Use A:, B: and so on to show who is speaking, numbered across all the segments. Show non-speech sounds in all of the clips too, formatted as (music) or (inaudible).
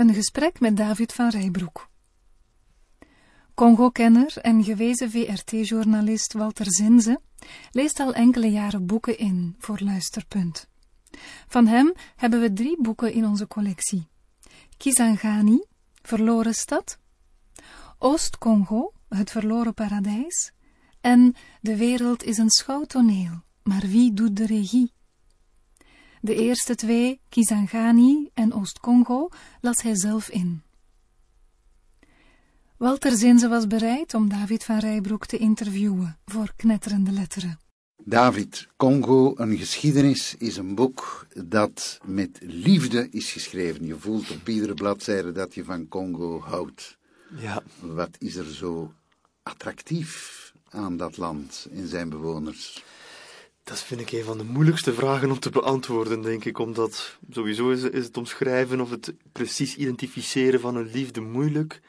A: Een gesprek met David van Rijbroek. Congo-kenner en gewezen VRT-journalist Walter Zinze leest al enkele jaren boeken in voor Luisterpunt. Van hem hebben we drie boeken in onze collectie. Kisangani, Verloren stad, Oost-Congo, Het verloren paradijs en De wereld is een schouwtoneel, maar wie doet de regie? De eerste twee, Kisangani en Oost-Congo, las hij zelf in. Walter Zinze was bereid om David van Rijbroek te interviewen voor knetterende letteren.
B: David, Congo, een geschiedenis, is een boek dat met liefde is geschreven. Je voelt op iedere bladzijde dat je van Congo houdt.
C: Ja.
B: Wat is er zo attractief aan dat land en zijn bewoners?
C: Dat vind ik een van de moeilijkste vragen om te beantwoorden, denk ik. Omdat sowieso is, het omschrijven of het precies identificeren van een liefde moeilijk.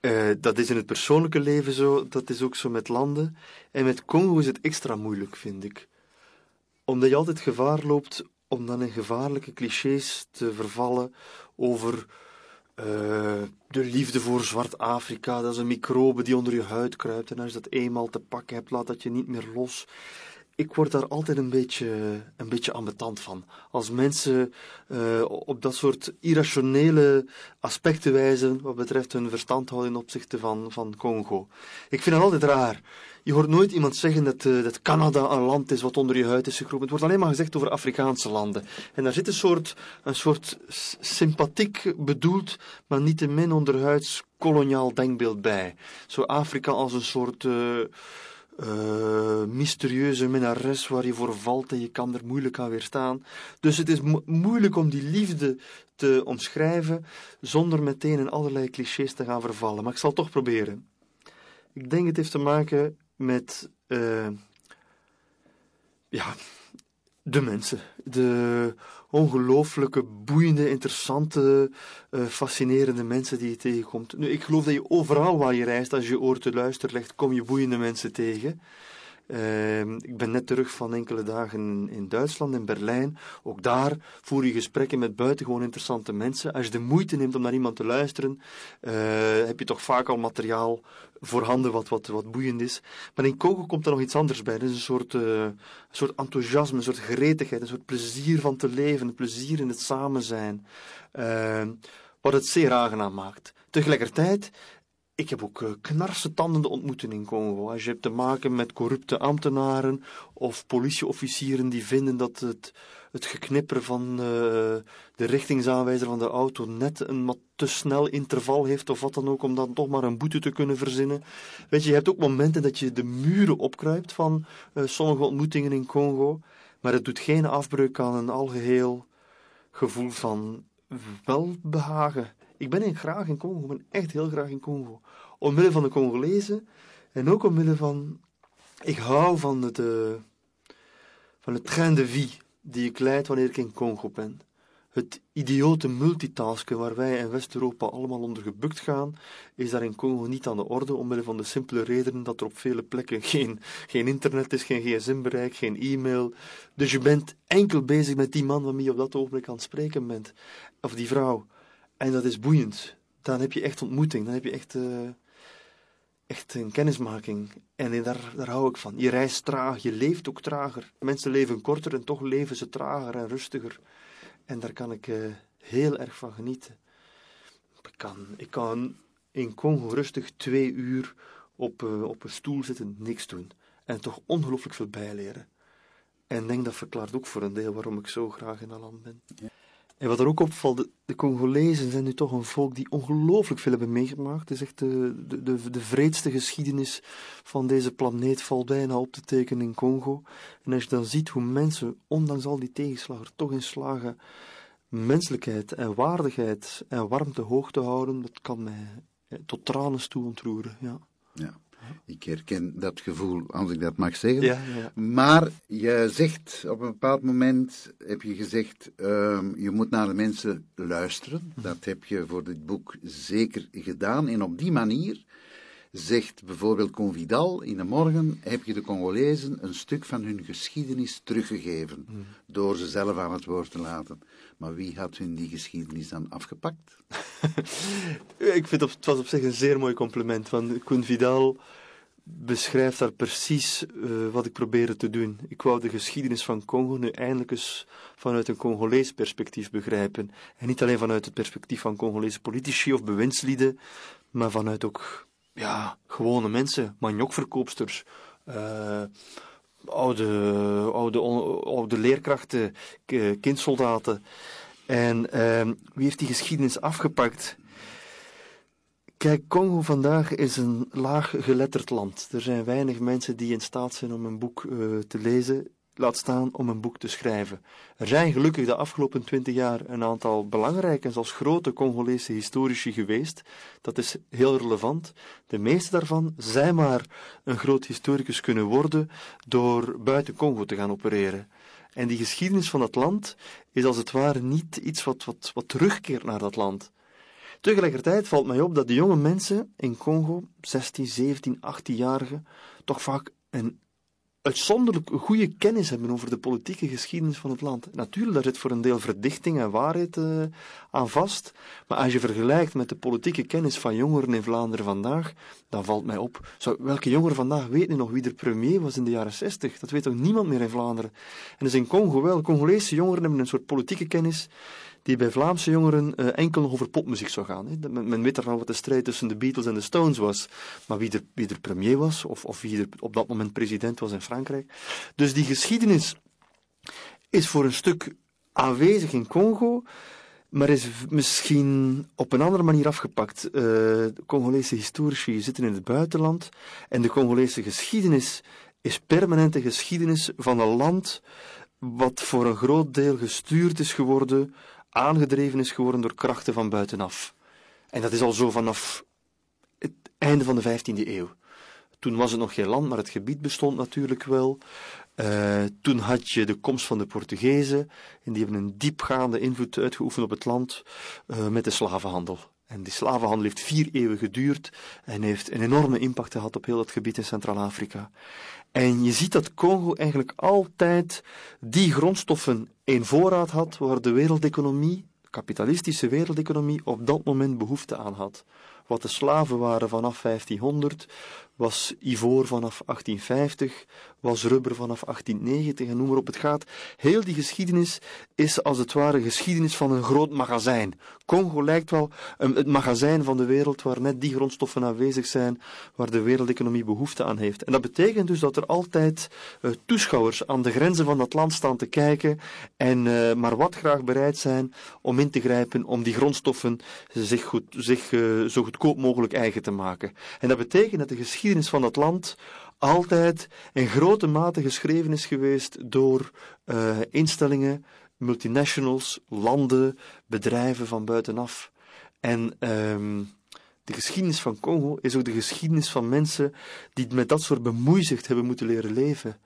C: Uh, dat is in het persoonlijke leven zo, dat is ook zo met landen. En met Congo is het extra moeilijk, vind ik. Omdat je altijd gevaar loopt om dan in gevaarlijke clichés te vervallen over uh, de liefde voor Zwart Afrika. Dat is een microbe die onder je huid kruipt. En als je dat eenmaal te pakken hebt, laat dat je niet meer los ik word daar altijd een beetje, een beetje ambetant van. Als mensen uh, op dat soort irrationele aspecten wijzen wat betreft hun verstandhouding ten opzichte van, van Congo. Ik vind dat altijd raar. Je hoort nooit iemand zeggen dat, uh, dat Canada een land is wat onder je huid is gekropen. Het wordt alleen maar gezegd over Afrikaanse landen. En daar zit een soort, een soort sympathiek bedoeld, maar niet te min onderhuids koloniaal denkbeeld bij. Zo Afrika als een soort... Uh, uh, mysterieuze minnares waar je voor valt en je kan er moeilijk aan weerstaan. Dus het is mo moeilijk om die liefde te omschrijven zonder meteen in allerlei clichés te gaan vervallen. Maar ik zal het toch proberen. Ik denk het heeft te maken met uh, ja, de mensen. De ongelooflijke, boeiende, interessante, uh, fascinerende mensen die je tegenkomt. Nu, ik geloof dat je overal waar je reist, als je oor te luisteren legt, kom je boeiende mensen tegen. Uh, ik ben net terug van enkele dagen in Duitsland, in Berlijn. Ook daar voer je gesprekken met buitengewoon interessante mensen. Als je de moeite neemt om naar iemand te luisteren, uh, heb je toch vaak al materiaal voorhanden wat, wat, wat boeiend is. Maar in Congo komt er nog iets anders bij. Er is een soort, uh, een soort enthousiasme, een soort gretigheid, een soort plezier van te leven, een plezier in het samen zijn. Uh, wat het zeer aangenaam maakt. Tegelijkertijd ik heb ook uh, knarsetandende ontmoetingen in Congo. Als je hebt te maken met corrupte ambtenaren of politieofficieren die vinden dat het, het geknipper van uh, de richtingsaanwijzer van de auto net een wat te snel interval heeft of wat dan ook, om dan toch maar een boete te kunnen verzinnen. Weet je, je hebt ook momenten dat je de muren opkruipt van uh, sommige ontmoetingen in Congo, maar het doet geen afbreuk aan een algeheel gevoel van welbehagen. Ik ben in, graag in Congo, ik ben echt heel graag in Congo. Omwille van de Congolezen en ook omwille van. Ik hou van het, uh, van het train de vie die ik leid wanneer ik in Congo ben. Het idiote multitasken waar wij in West-Europa allemaal onder gebukt gaan, is daar in Congo niet aan de orde, omwille van de simpele reden dat er op vele plekken geen, geen internet is, geen gsm-bereik, geen e-mail. Dus je bent enkel bezig met die man waarmee je op dat ogenblik aan het spreken bent, of die vrouw. En dat is boeiend. Dan heb je echt ontmoeting, dan heb je echt, uh, echt een kennismaking. En daar, daar hou ik van. Je reist traag, je leeft ook trager. Mensen leven korter en toch leven ze trager en rustiger. En daar kan ik uh, heel erg van genieten. Ik kan, ik kan in Congo rustig twee uur op, uh, op een stoel zitten, niks doen. En toch ongelooflijk veel bijleren. En ik denk dat verklaart ook voor een deel waarom ik zo graag in dat land ben. En wat er ook opvalt, de, Congolezen zijn nu toch een volk die ongelooflijk veel hebben meegemaakt. Het is echt de, de, de, de vreedste geschiedenis van deze planeet valt bijna op te tekenen in Congo. En als je dan ziet hoe mensen, ondanks al die tegenslagen, toch in slagen menselijkheid en waardigheid en warmte hoog te houden, dat kan mij tot tranen toe ontroeren. Ja.
B: ja. Ik herken dat gevoel, als ik dat mag zeggen.
C: Ja, ja.
B: Maar je zegt, op een bepaald moment heb je gezegd, um, je moet naar de mensen luisteren. Dat heb je voor dit boek zeker gedaan. En op die manier zegt bijvoorbeeld Convidal, in de morgen heb je de Congolezen een stuk van hun geschiedenis teruggegeven,
C: Hmm.
B: door ze zelf aan het woord te laten. Maar wie had hun die geschiedenis dan afgepakt? (laughs)
C: Ik vind op, het was op zich een zeer mooi compliment, want Koen Vidal beschrijft daar precies eh, wat ik probeerde te doen. Ik wou de geschiedenis van Congo nu eindelijk eens vanuit een Congolees perspectief begrijpen. En niet alleen vanuit het perspectief van Congolese politici of bewindslieden, maar vanuit ook ja, gewone mensen, maniokverkoopsters, eh, oude, oude, oude leerkrachten, kindsoldaten. En ehm, wie heeft die geschiedenis afgepakt? Kijk, Congo vandaag is een laag geletterd land. Er zijn weinig mensen die in staat zijn om een boek eh, te lezen, laat staan om een boek te schrijven. Er zijn gelukkig de afgelopen twintig jaar een aantal belangrijke en zelfs grote Congolese historici geweest. Dat is heel relevant. De meeste daarvan zijn maar een groot historicus kunnen worden door buiten Congo te gaan opereren. En die geschiedenis van dat land is als het ware niet iets wat, wat, wat terugkeert naar dat land. Tegelijkertijd valt mij op dat de jonge mensen in Congo, 16, 17, 18-jarigen, toch vaak een uitzonderlijk goede kennis hebben over de politieke geschiedenis van het land. Natuurlijk, daar zit voor een deel verdichting en waarheid eh, aan vast. Maar als je vergelijkt met de politieke kennis van jongeren in Vlaanderen vandaag, dan valt mij op. Welke jongeren vandaag weten nu nog wie de premier was in de jaren 60? Dat weet toch niemand meer in Vlaanderen? En dus in Congo wel. Congolese jongeren hebben een soort politieke kennis die bij Vlaamse jongeren eh, enkel over popmuziek zou gaan. Hè. Men, weet wel wat de strijd tussen de Beatles en de Stones was, maar wie er, wie er premier was, of, of wie er op dat moment president was in Frankrijk. Dus die geschiedenis is voor een stuk aanwezig in Congo, maar is misschien op een andere manier afgepakt. Eh, Congolese historici zitten in het buitenland en de Congolese geschiedenis is permanente geschiedenis van een land wat voor een groot deel gestuurd is geworden, aangedreven is geworden door krachten van buitenaf. En dat is al zo vanaf het einde van de 15e eeuw. Toen was het nog geen land, maar het gebied bestond natuurlijk wel. Eh, toen had je de komst van de Portugezen en die hebben een diepgaande invloed uitgeoefend op het land eh, met de slavenhandel. En die slavenhandel heeft vier eeuwen geduurd en heeft een enorme impact gehad op heel het gebied in Centraal-Afrika. En je ziet dat Congo eigenlijk altijd die grondstoffen in voorraad had waar de wereldeconomie, de kapitalistische wereldeconomie, op dat moment behoefte aan had. Wat de slaven waren vanaf 1500, was ivoor vanaf 1850, was rubber vanaf 1890 en noem maar op. Het gaat. Heel die geschiedenis is als het ware geschiedenis van een groot magazijn. Congo lijkt wel het magazijn van de wereld waar net die grondstoffen aanwezig zijn waar de wereldeconomie behoefte aan heeft. En dat betekent dus dat er altijd eh, toeschouwers aan de grenzen van dat land staan te kijken en eh, maar wat graag bereid zijn om in te grijpen om die grondstoffen zich, goed, zich eh, zo goedkoop mogelijk eigen te maken. En dat betekent dat de geschiedenis van dat land altijd in grote mate geschreven is geweest door eh, instellingen, multinationals, landen, bedrijven van buitenaf. En ehm, de geschiedenis van Congo is ook de geschiedenis van mensen die met dat soort bemoeizicht hebben moeten leren leven.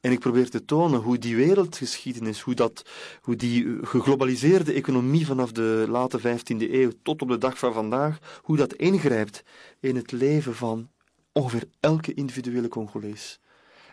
C: En ik probeer te tonen hoe die wereldgeschiedenis, hoe, dat, hoe die eh, geglobaliseerde economie vanaf de late 15e eeuw tot op de dag van vandaag, hoe dat ingrijpt in het leven van ongeveer elke individuele Congolees.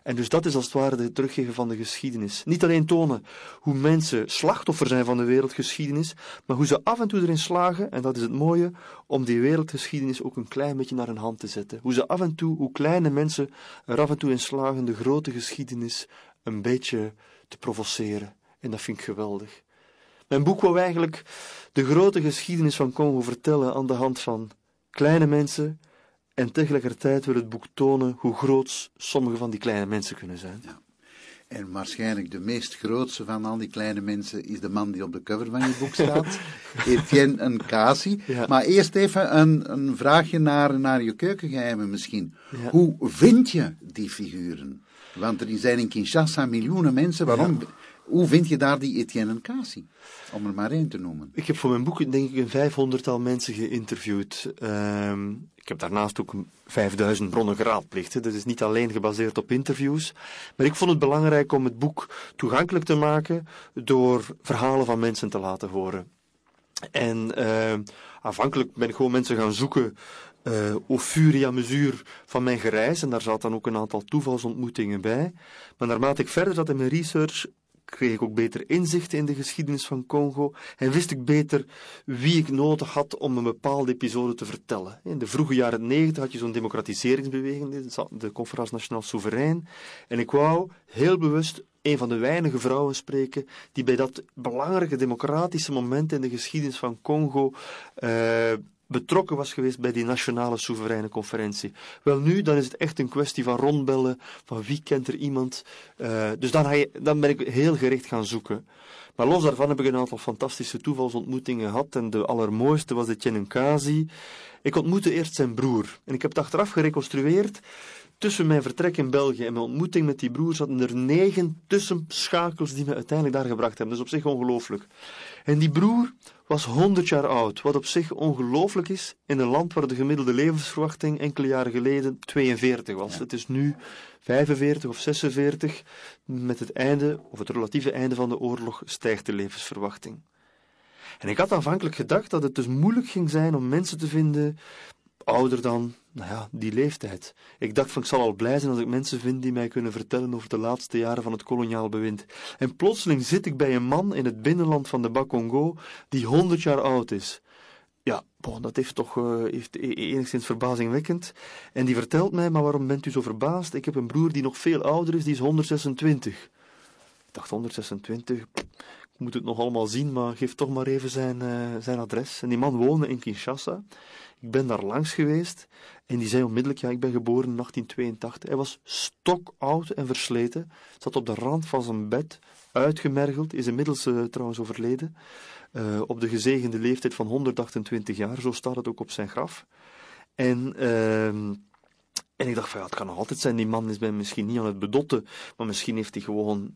C: En dus dat is als het ware het teruggeven van de geschiedenis. Niet alleen tonen hoe mensen slachtoffer zijn van de wereldgeschiedenis, maar hoe ze af en toe erin slagen, en dat is het mooie, om die wereldgeschiedenis ook een klein beetje naar hun hand te zetten. Hoe ze af en toe, hoe kleine mensen er af en toe in slagen de grote geschiedenis een beetje te provoceren. En dat vind ik geweldig. Mijn boek wou eigenlijk de grote geschiedenis van Congo vertellen aan de hand van kleine mensen, en tegelijkertijd wil het boek tonen hoe groot sommige van die kleine mensen kunnen zijn.
B: En waarschijnlijk de meest grootste van al die kleine mensen is de man die op de cover van je boek staat, (laughs) Etienne Nkasi.
C: Ja.
B: Maar eerst even een, een vraagje naar, naar je keukengeheimen misschien.
C: Ja.
B: Hoe vind je die figuren? Want er zijn in Kinshasa miljoenen mensen. Waarom? Hoe vind je daar die Etienne? Om er maar één te noemen.
C: Ik heb voor mijn boek denk ik een vijfhonderdtal mensen geïnterviewd. Ehm, ik heb daarnaast ook een 5000 bronnen geraadpleegd. hè. Dat is niet alleen gebaseerd op interviews. Maar ik vond het belangrijk om het boek toegankelijk te maken door verhalen van mensen te laten horen. En ehm, aanvankelijk ben ik gewoon mensen gaan zoeken uh, au fur mesure van mijn gereis. En daar zaten dan ook een aantal toevalsontmoetingen bij. Maar naarmate ik verder zat in mijn research, kreeg ik ook beter inzicht in de geschiedenis van Congo en wist ik beter wie ik nodig had om een bepaalde episode te vertellen. In de vroege jaren negentig had je zo'n democratiseringsbeweging, de Conferentie Nationaal Soeverein, en ik wou heel bewust een van de weinige vrouwen spreken die bij dat belangrijke democratische moment in de geschiedenis van Congo uh, betrokken was geweest bij die nationale soevereine conferentie. Wel nu, dan is het echt een kwestie van rondbellen, van wie kent er iemand. Uh, dus dan, dan ben ik heel gericht gaan zoeken. Maar los daarvan heb ik een aantal fantastische toevalsontmoetingen gehad en de allermooiste was de Chenenkazi. Ik ontmoette eerst zijn broer en ik heb het achteraf gereconstrueerd. Tussen mijn vertrek in België en mijn ontmoeting met die broer zaten er negen tussenschakels die me uiteindelijk daar gebracht hebben. Is op zich ongelooflijk. En die broer was 100 jaar oud, wat op zich ongelooflijk is in een land waar de gemiddelde levensverwachting enkele jaren geleden 42 was. Het is nu 45 of 46. Met het einde, of het relatieve einde van de oorlog, stijgt de levensverwachting. En ik had aanvankelijk gedacht dat het dus moeilijk ging zijn om mensen te vinden ouder dan nou ja, die leeftijd. Ik dacht van ik zal al blij zijn als ik mensen vind die mij kunnen vertellen over de laatste jaren van het koloniaal bewind. En plotseling zit ik bij een man in het binnenland van de Bakongo die 100 jaar oud is. Ja, bon, dat heeft toch uh, heeft e-, enigszins verbazingwekkend. En die vertelt mij, maar waarom bent u zo verbaasd? Ik heb een broer die nog veel ouder is, die is 126. Ik dacht 126, ik moet het nog allemaal zien, maar geef toch maar even zijn, uh, zijn adres. En die man woonde in Kinshasa. Ik ben daar langs geweest en die zei onmiddellijk, ja, ik ben geboren in 1882. Hij was stokoud en versleten, zat op de rand van zijn bed, uitgemergeld, is inmiddels uh, trouwens overleden, uh, op de gezegende leeftijd van 128 jaar, zo staat het ook op zijn graf. En... Uh, en ik dacht van ja, het kan nog altijd zijn, die man is bij misschien niet aan het bedotten, maar misschien heeft hij gewoon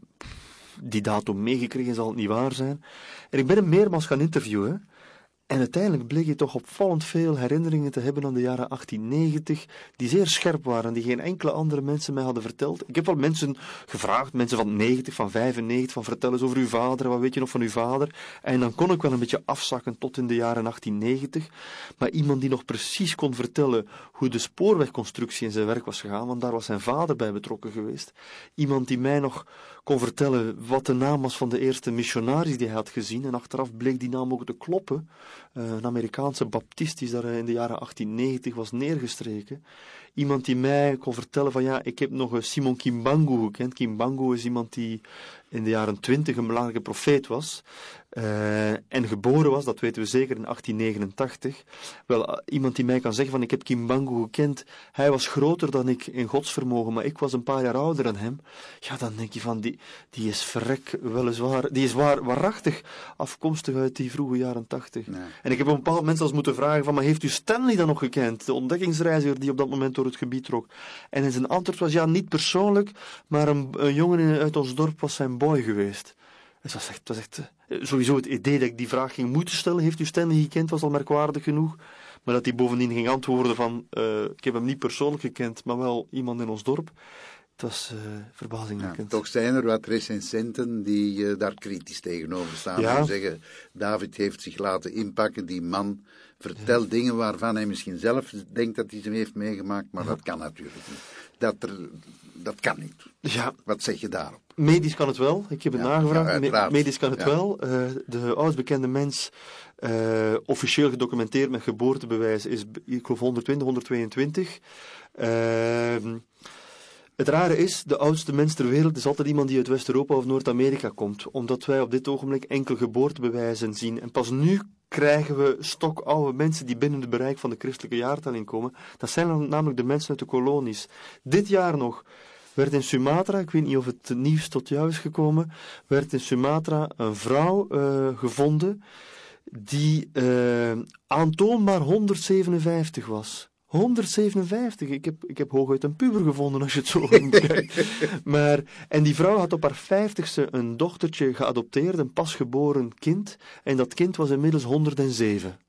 C: die datum meegekregen, zal het niet waar zijn. En ik ben hem meermaals gaan interviewen. En uiteindelijk bleek je toch opvallend veel herinneringen te hebben aan de jaren 1890, die zeer scherp waren, die geen enkele andere mensen mij hadden verteld. Ik heb wel mensen gevraagd, mensen van 90, van 95, van vertel eens over uw vader, wat weet je nog van uw vader? En dan kon ik wel een beetje afzakken tot in de jaren 1890. Maar iemand die nog precies kon vertellen hoe de spoorwegconstructie in zijn werk was gegaan, want daar was zijn vader bij betrokken geweest. Iemand die mij nog kon vertellen wat de naam was van de eerste missionaris die hij had gezien. En achteraf bleek die naam ook te kloppen. Uh, een Amerikaanse baptist die daar in de jaren 1890 was neergestreken. Iemand die mij kon vertellen van ja, ik heb nog Simon Kimbangu gekend. Kimbangu is iemand die in de jaren 20 een belangrijke profeet was. Uh, en geboren was, dat weten we zeker, in 1889. Wel, uh, iemand die mij kan zeggen van ik heb Kimbangu gekend, hij was groter dan ik in godsvermogen, maar ik was een paar jaar ouder dan hem. Ja, dan denk je van, die, die is verrek weliswaar, die is waar, waarachtig afkomstig uit die vroege jaren 80. Nee. En ik heb op een bepaald moment zelfs moeten vragen van, maar heeft u Stanley dan nog gekend? De ontdekkingsreiziger die op dat moment door het gebied trok. En zijn antwoord was ja, niet persoonlijk, maar een, een jongen uit ons dorp was zijn boy geweest. Het was echt, het was echt eh, sowieso het idee dat ik die vraag ging moeten stellen, heeft u Stanley gekend, was al merkwaardig genoeg. Maar dat hij bovendien ging antwoorden van, uh, ik heb hem niet persoonlijk gekend, maar wel iemand in ons dorp. Het was uh, verbazingwekkend.
B: Ja, toch zijn er wat recensenten die uh, daar kritisch tegenover staan. Ja. En zeggen, David heeft zich laten inpakken, die man vertelt ja. dingen waarvan hij misschien zelf denkt dat hij ze heeft meegemaakt, maar dat kan natuurlijk niet. Dat, er, dat kan niet. Ja. Wat zeg je daarop?
C: Medisch kan het wel. Ik heb het nagevraagd. medisch kan het wel. Uh, de oudst bekende mens, uh, officieel gedocumenteerd met geboortebewijs, is, ik geloof, 120, 122. Uh, het rare is, de oudste mens ter wereld is altijd iemand die uit West-Europa of Noord-Amerika komt, omdat wij op dit ogenblik enkel geboortebewijzen zien. En pas nu krijgen we stokoude mensen die binnen het bereik van de christelijke jaartelling komen. Dat zijn namelijk de mensen uit de kolonies. Dit jaar nog werd in Sumatra, ik weet niet of het nieuws tot jou is gekomen, werd in Sumatra een vrouw uh, gevonden die uh, aantoonbaar 157 was. 157. Ik heb, ik heb hooguit een puber gevonden als je het zo (laughs) bekijkt. maar, en die vrouw had op haar vijftigste een dochtertje geadopteerd, een pasgeboren kind. En dat kind was inmiddels 107.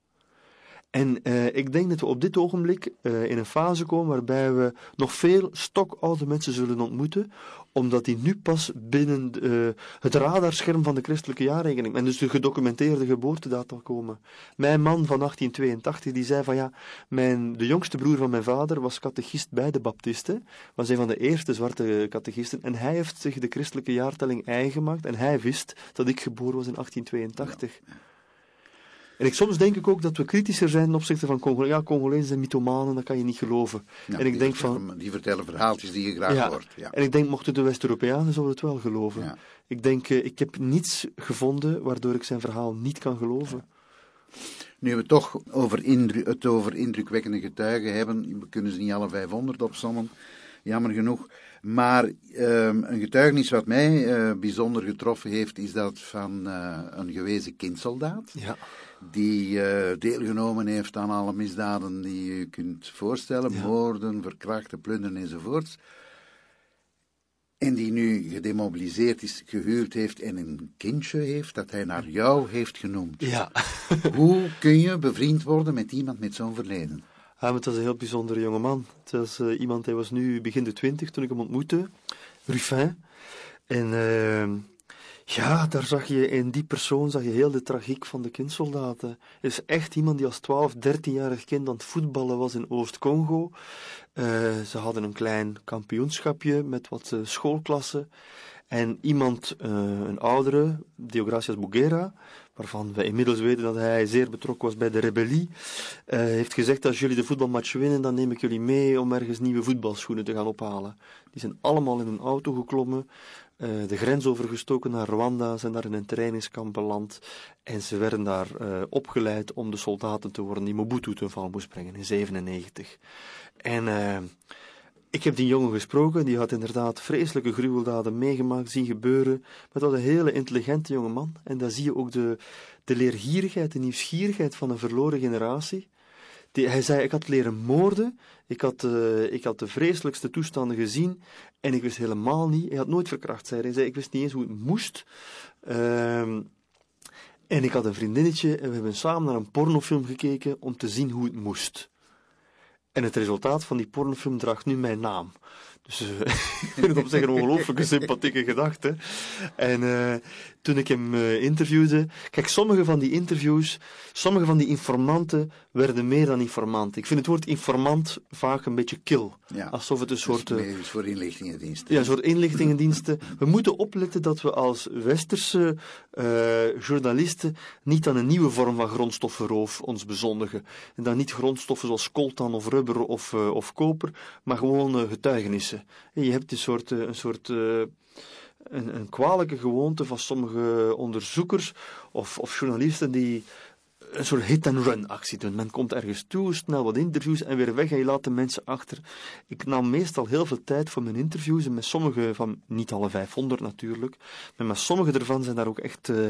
C: En uh, ik denk dat we op dit ogenblik uh, in een fase komen waarbij we nog veel stokoude mensen zullen ontmoeten, omdat die nu pas binnen de, uh, het radarscherm van de christelijke jaarrekening en dus de gedocumenteerde geboortedata komen. Mijn man van 1882 die zei van ja, mijn, de jongste broer van mijn vader was catechist bij de Baptisten, was een van de eerste zwarte catechisten en hij heeft zich de christelijke jaartelling eigen gemaakt en hij wist dat ik geboren was in 1882. Ja. En ik, soms denk ik ook dat we kritischer zijn ten opzichte van Congolezen. Ja, Congolezen zijn mythomanen, dat kan je niet geloven. en ik denk van...
B: Die vertellen verhaaltjes die je graag
C: ja,
B: hoort. Ja.
C: En ik denk, mochten de West-Europeanen, zouden het wel geloven. Ik denk, uh, ik heb niets gevonden waardoor ik zijn verhaal niet kan geloven.
B: Nu we toch over het over indrukwekkende getuigen hebben, we kunnen ze niet alle 500 opzommen, jammer genoeg. Maar uh, een getuigenis wat mij uh, bijzonder getroffen heeft, is dat van uh, een gewezen kindsoldaat.
C: Ja.
B: Die uh, deelgenomen heeft aan alle misdaden die je kunt voorstellen: ja. moorden, verkrachten, plunderen enzovoorts. En die nu gedemobiliseerd is, gehuurd heeft en een kindje heeft dat hij naar jou heeft genoemd.
C: Ja. (laughs)
B: Hoe kun je bevriend worden met iemand met zo'n verleden?
C: Ja, het was een heel bijzondere jongeman. Het was uh, iemand, hij was nu begin de twintig toen ik hem ontmoette, Ruffin. En uh, ja, daar zag je in die persoon zag je heel de tragiek van de kindsoldaten. Is echt iemand die als 12, 13-jarig kind aan het voetballen was in Oost-Congo. Uh, ze hadden een klein kampioenschapje met wat uh, schoolklassen. En iemand, uh, een oudere, Deogracias Bugera, waarvan we inmiddels weten dat hij zeer betrokken was bij de rebellie, uh, heeft gezegd: Als jullie de voetbalmatch winnen, dan neem ik jullie mee om ergens nieuwe voetbalschoenen te gaan ophalen. Die zijn allemaal in een auto geklommen, uh, de grens overgestoken naar Rwanda, zijn daar in een trainingskamp beland en ze werden daar uh, opgeleid om de soldaten te worden die Mobutu ten val moest brengen in 97. En ik heb die jongen gesproken, die had inderdaad vreselijke gruweldaden meegemaakt, zien gebeuren. Maar dat was een hele intelligente jonge man. En daar zie je ook de, de leergierigheid, de nieuwsgierigheid van een verloren generatie. Die, hij zei, ik had leren moorden, ik had, uh, ik had de vreselijkste toestanden gezien en ik wist helemaal niet, hij had nooit verkracht, zei hij. zei, ik wist niet eens hoe het moest. Uh, en ik had een vriendinnetje en we hebben samen naar een pornofilm gekeken om te zien hoe het moest. En het resultaat van die pornofilm draagt nu mijn naam. Dus uh, (laughs) ik vind het op zich een ongelooflijke sympathieke gedachte. En uh, toen ik hem uh, interviewde. Kijk, sommige van die interviews, sommige van die informanten werden meer dan informant. Ik vind het woord informant vaak een beetje kil.
B: Ja,
C: alsof het een soort.
B: Uh, voor inlichtingendiensten.
C: Ja, een soort inlichtingendiensten. We moeten opletten dat we als westerse uh, journalisten niet aan een nieuwe vorm van grondstoffenroof ons bezondigen. En dan niet grondstoffen zoals coltan of rubber of, of koper, maar gewoon getuigenissen. En je hebt een soort. een soort een, kwalijke gewoonte van sommige onderzoekers of, of journalisten die een soort hit-and-run actie doen. Men komt ergens toe, snel wat interviews en weer weg en je laat de mensen achter. Ik nam meestal heel veel tijd voor mijn interviews en met sommige van, niet alle 500 natuurlijk, maar met sommige ervan zijn daar ook echt uh,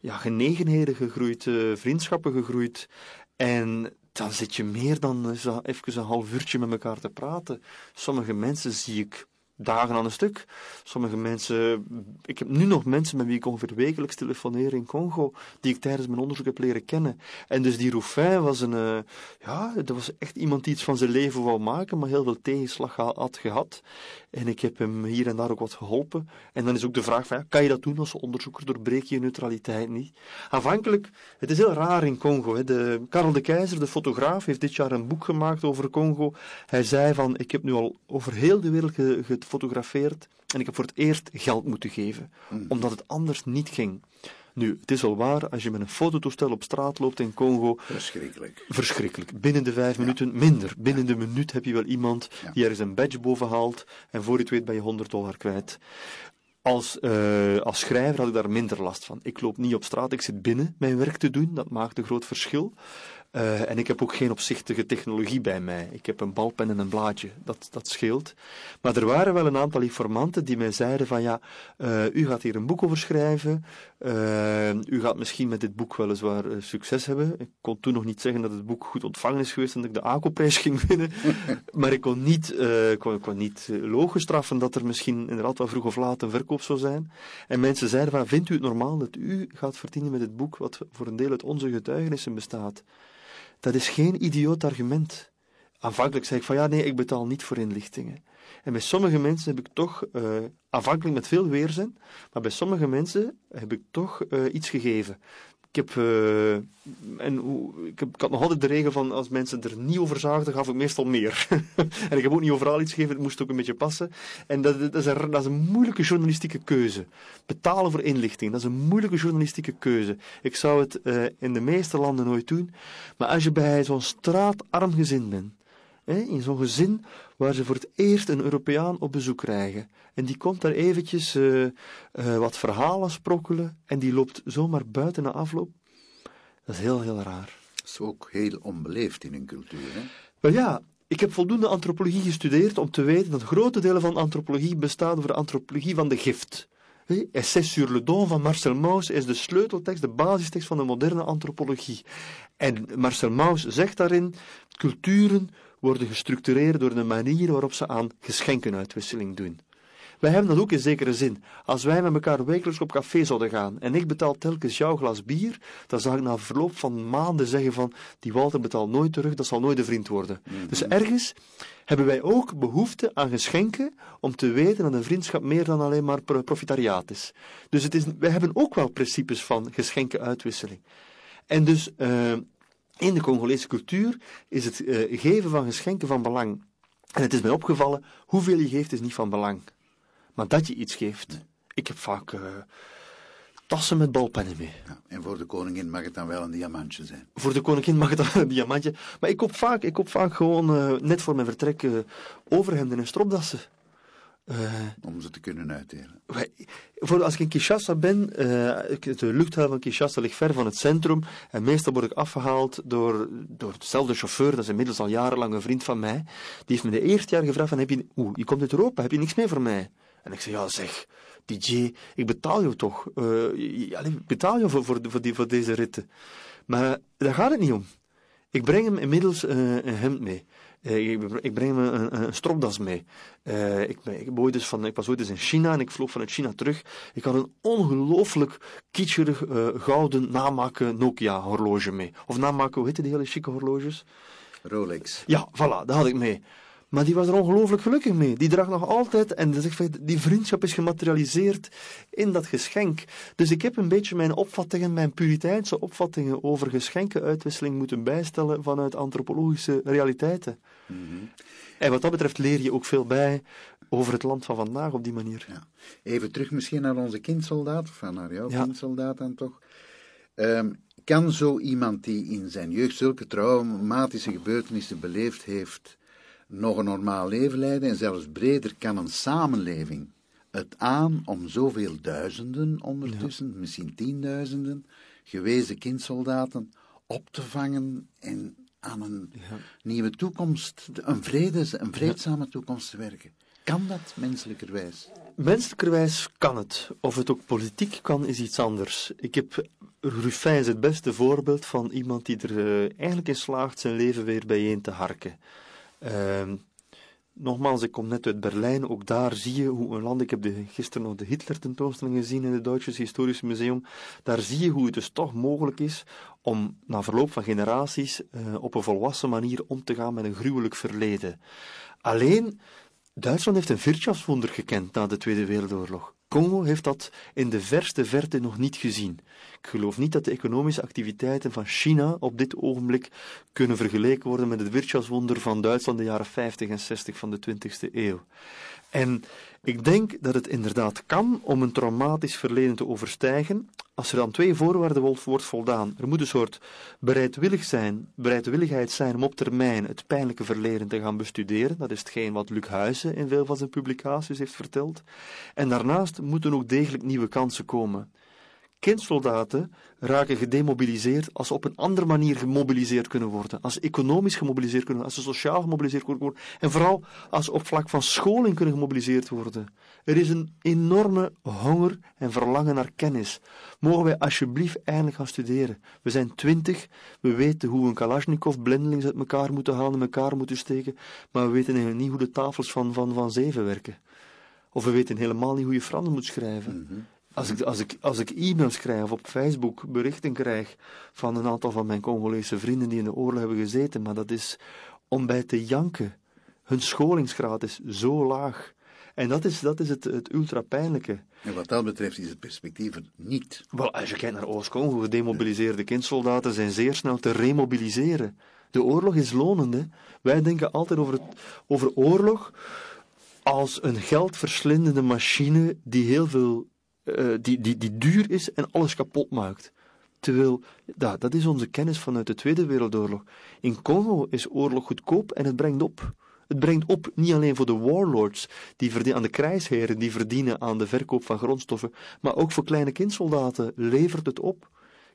C: ja, genegenheden gegroeid, uh, vriendschappen gegroeid. En dan zit je meer dan even een half uurtje met elkaar te praten. Sommige mensen zie ik dagen aan een stuk. Sommige mensen, ik heb nu nog mensen met wie ik ongeveer wekelijks telefoneer in Congo, die ik tijdens mijn onderzoek heb leren kennen. En dus die Ruffin was een, uh, ja, dat was echt iemand die iets van zijn leven wou maken, maar heel veel tegenslag had gehad. En ik heb hem hier en daar ook wat geholpen. En dan is ook de vraag van, kan je dat doen als onderzoeker? Doorbreek je je neutraliteit niet? Aanvankelijk, het is heel raar in Congo. Hè. De, Karel de Keizer, de fotograaf, heeft dit jaar een boek gemaakt over Congo. Hij zei van, ik heb nu al over heel de wereld gefotografeerd en ik heb voor het eerst geld moeten geven, mm. omdat het anders niet ging. Nu, het is wel waar, als je met een fototoestel op straat loopt in Congo.
B: Verschrikkelijk.
C: Verschrikkelijk. Binnen de vijf ja. minuten minder. Binnen ja. de minuut heb je wel iemand ja. die ergens een badge boven haalt. En voor je het weet ben je 100 dollar kwijt. Als, uh, als schrijver had ik daar minder last van. Ik loop niet op straat, ik zit binnen mijn werk te doen. Dat maakt een groot verschil. Uh, en ik heb ook geen opzichtige technologie bij mij. Ik heb een balpen en een blaadje. Dat, dat scheelt. Maar er waren wel een aantal informanten die mij zeiden van ja, uh, u gaat hier een boek over schrijven. Uh, u gaat misschien met dit boek weliswaar succes hebben. Ik kon toen nog niet zeggen dat het boek goed ontvangen is geweest en dat ik de ACO-prijs (laughs) ging winnen. maar ik kon niet, kon, kon niet logisch straffen dat er misschien inderdaad wel vroeg of laat een verkoop zou zijn. En mensen zeiden van vindt u het normaal dat u gaat verdienen met het boek wat voor een deel uit onze getuigenissen bestaat? Dat is geen idioot argument. Aanvankelijk zei ik van ja, nee, ik betaal niet voor inlichtingen. En bij sommige mensen heb ik toch, uh, aanvankelijk met veel weerzin, maar bij sommige mensen heb ik toch uh, iets gegeven. Ik heb, uh, en, ik, had nog altijd de regel van als mensen er niet over zagen, gaf ik meestal meer. (laughs) en ik heb ook niet overal iets gegeven, het moest ook een beetje passen. En dat, dat, is een, dat is een moeilijke journalistieke keuze. Betalen voor inlichting, dat is een moeilijke journalistieke keuze. Ik zou het uh, in de meeste landen nooit doen. Maar als je bij zo'n straatarm gezin bent, in zo'n gezin waar ze voor het eerst een Europeaan op bezoek krijgen. En die komt daar eventjes uh, uh, wat verhalen sprokkelen en die loopt zomaar buiten na afloop. Dat is heel, heel raar.
B: Dat is ook heel onbeleefd in een cultuur, hè?
C: Wel ja, ik heb voldoende antropologie gestudeerd om te weten dat grote delen van antropologie bestaan over de antropologie van de gift. Essai sur le don van Marcel Mauss is de sleuteltekst, de basistekst van de moderne antropologie. En Marcel Mauss zegt daarin, culturen worden gestructureerd door de manier waarop ze aan geschenkenuitwisseling doen. Wij hebben dat ook in zekere zin. Als wij met elkaar wekelijks op café zouden gaan en ik betaal telkens jouw glas bier, dan zou ik na verloop van maanden zeggen van die Walter betaalt nooit terug, dat zal nooit een vriend worden. Mhm. Dus ergens hebben wij ook behoefte aan geschenken om te weten dat een vriendschap meer dan alleen maar profitariaat is. Dus het is, wij hebben ook wel principes van geschenkenuitwisseling. En dus uh, in de Congolese cultuur is het uh, geven van geschenken van belang. En het is mij opgevallen, hoeveel je geeft is niet van belang. Maar dat je iets geeft. Ik heb vaak uh, tassen met balpennen mee.
B: Ja, en voor de koningin mag het dan wel een diamantje zijn.
C: Voor de koningin mag het dan een diamantje. Maar ik koop vaak, ik koop vaak gewoon, uh, net voor mijn vertrek, overhemden en stropdassen.
B: Uh, Om ze te kunnen uitdelen.
C: Voor, als ik in Kinshasa ben, uh, de luchthaven van Kinshasa ligt ver van het centrum. En meestal word ik afgehaald door, door dezelfde chauffeur, dat is inmiddels al jarenlang een vriend van mij. Die heeft me de eerste jaar gevraagd van, heb je, oeh, je komt uit Europa, heb je niks meer voor mij? En ik zei, ja zeg, DJ, ik betaal jou toch. Uh, ik betaal jou voor, voor, voor, die, voor deze ritten. Maar daar gaat het niet om. Ik breng hem inmiddels een hemd mee. Uh, ik, breng me een, een stropdas mee. Uh, ik, ik, dus van, ik was ooit eens in China en ik vloog vanuit China terug. Ik had een ongelooflijk kitscherig uh, gouden namaken Nokia horloge mee. Of namaken, hoe heette die hele chique horloges?
B: Rolex.
C: Ja, voilà, dat had ik mee. Maar die was er ongelooflijk gelukkig mee. Die draagt nog altijd, en dus die vriendschap is gematerialiseerd in dat geschenk. Dus ik heb een beetje mijn opvattingen, mijn puriteinse opvattingen over geschenkenuitwisseling moeten bijstellen vanuit antropologische realiteiten. Mm -hmm. En wat dat betreft leer je ook veel bij over het land van vandaag op die manier.
B: Ja. Even terug misschien naar onze kindsoldaat, of naar jouw ja. kindsoldaat dan toch. Um, kan zo iemand die in zijn jeugd zulke traumatische gebeurtenissen beleefd heeft, nog een normaal leven leiden en zelfs breder kan een samenleving het aan om zoveel duizenden ondertussen, misschien tienduizenden, gewezen kindsoldaten op te vangen en aan een nieuwe toekomst, een, vrede, een vreedzame toekomst te werken. Kan dat menselijkerwijs?
C: Menselijkerwijs kan het. Of het ook politiek kan, is iets anders. Ik heb Ruffin is het beste voorbeeld van iemand die er uh, eigenlijk in slaagt zijn leven weer bijeen te harken. Uh, nogmaals, ik kom net uit Berlijn. Ook daar zie je hoe een land. Ik heb gisteren nog de Hitler-tentoonstelling gezien in het Duitse Historisch Museum. Daar zie je hoe het dus toch mogelijk is om na verloop van generaties uh, op een volwassen manier om te gaan met een gruwelijk verleden. Alleen, Duitsland heeft een Wirtschaftswunder gekend na de Tweede Wereldoorlog. Congo heeft dat in de verste verte nog niet gezien. Ik geloof niet dat de economische activiteiten van China op dit ogenblik kunnen vergeleken worden met het Wirtschaftswunder van Duitsland de jaren 50 en 60 van de 20e eeuw. En ik denk dat het inderdaad kan om een traumatisch verleden te overstijgen, als er dan twee voorwaarden wordt voldaan. Er moet een soort bereidwillig zijn, bereidwilligheid zijn om op termijn het pijnlijke verleden te gaan bestuderen. Dat is hetgeen wat Luc Huysen in veel van zijn publicaties heeft verteld. En daarnaast moeten ook degelijk nieuwe kansen komen. Kindsoldaten raken gedemobiliseerd als ze op een andere manier gemobiliseerd kunnen worden. Als ze economisch gemobiliseerd kunnen worden, als ze sociaal gemobiliseerd kunnen worden. En vooral als ze op vlak van scholing kunnen gemobiliseerd worden. Er is een enorme honger en verlangen naar kennis. Mogen wij alsjeblieft eindelijk gaan studeren. We zijn twintig, we weten hoe we een Kalashnikov blindelings uit elkaar moeten halen en elkaar moeten steken, maar we weten niet hoe de tafels van, van, van zeven werken. Of we weten helemaal niet hoe je Frans moet schrijven. Mhm. Als ik, als, ik, als ik e-mails krijg of op Facebook berichten krijg van een aantal van mijn Congolese vrienden die in de oorlog hebben gezeten, maar dat is om bij te janken. Hun scholingsgraad is zo laag. En dat is, dat is het, het ultra pijnlijke.
B: En wat dat betreft is het perspectief er niet.
C: Wel, als je kijkt naar Oost-Congo, gedemobiliseerde kindsoldaten zijn zeer snel te remobiliseren. De oorlog is lonend. Wij denken altijd over, het, over oorlog als een geldverslindende machine die heel veel, uh, die, die, die duur is en alles kapot maakt. Terwijl, ja, dat is onze kennis vanuit de Tweede Wereldoorlog. In Congo is oorlog goedkoop en het brengt op. Het brengt op niet alleen voor de warlords, die verdienen, aan de krijgsheren, die verdienen aan de verkoop van grondstoffen, maar ook voor kleine kindsoldaten levert het op.